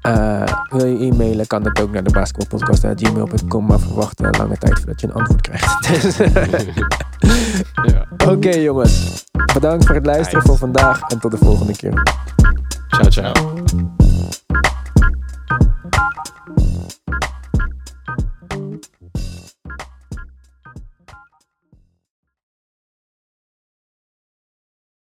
Eh, wil je e-mailen, kan dat ook naar de basketbalpodcast.gmail.com. Maar verwacht een lange tijd voordat je een antwoord krijgt. Dus- ja. Oké jongens, bedankt voor het luisteren voor vandaag en tot de volgende keer. Ciao, ciao.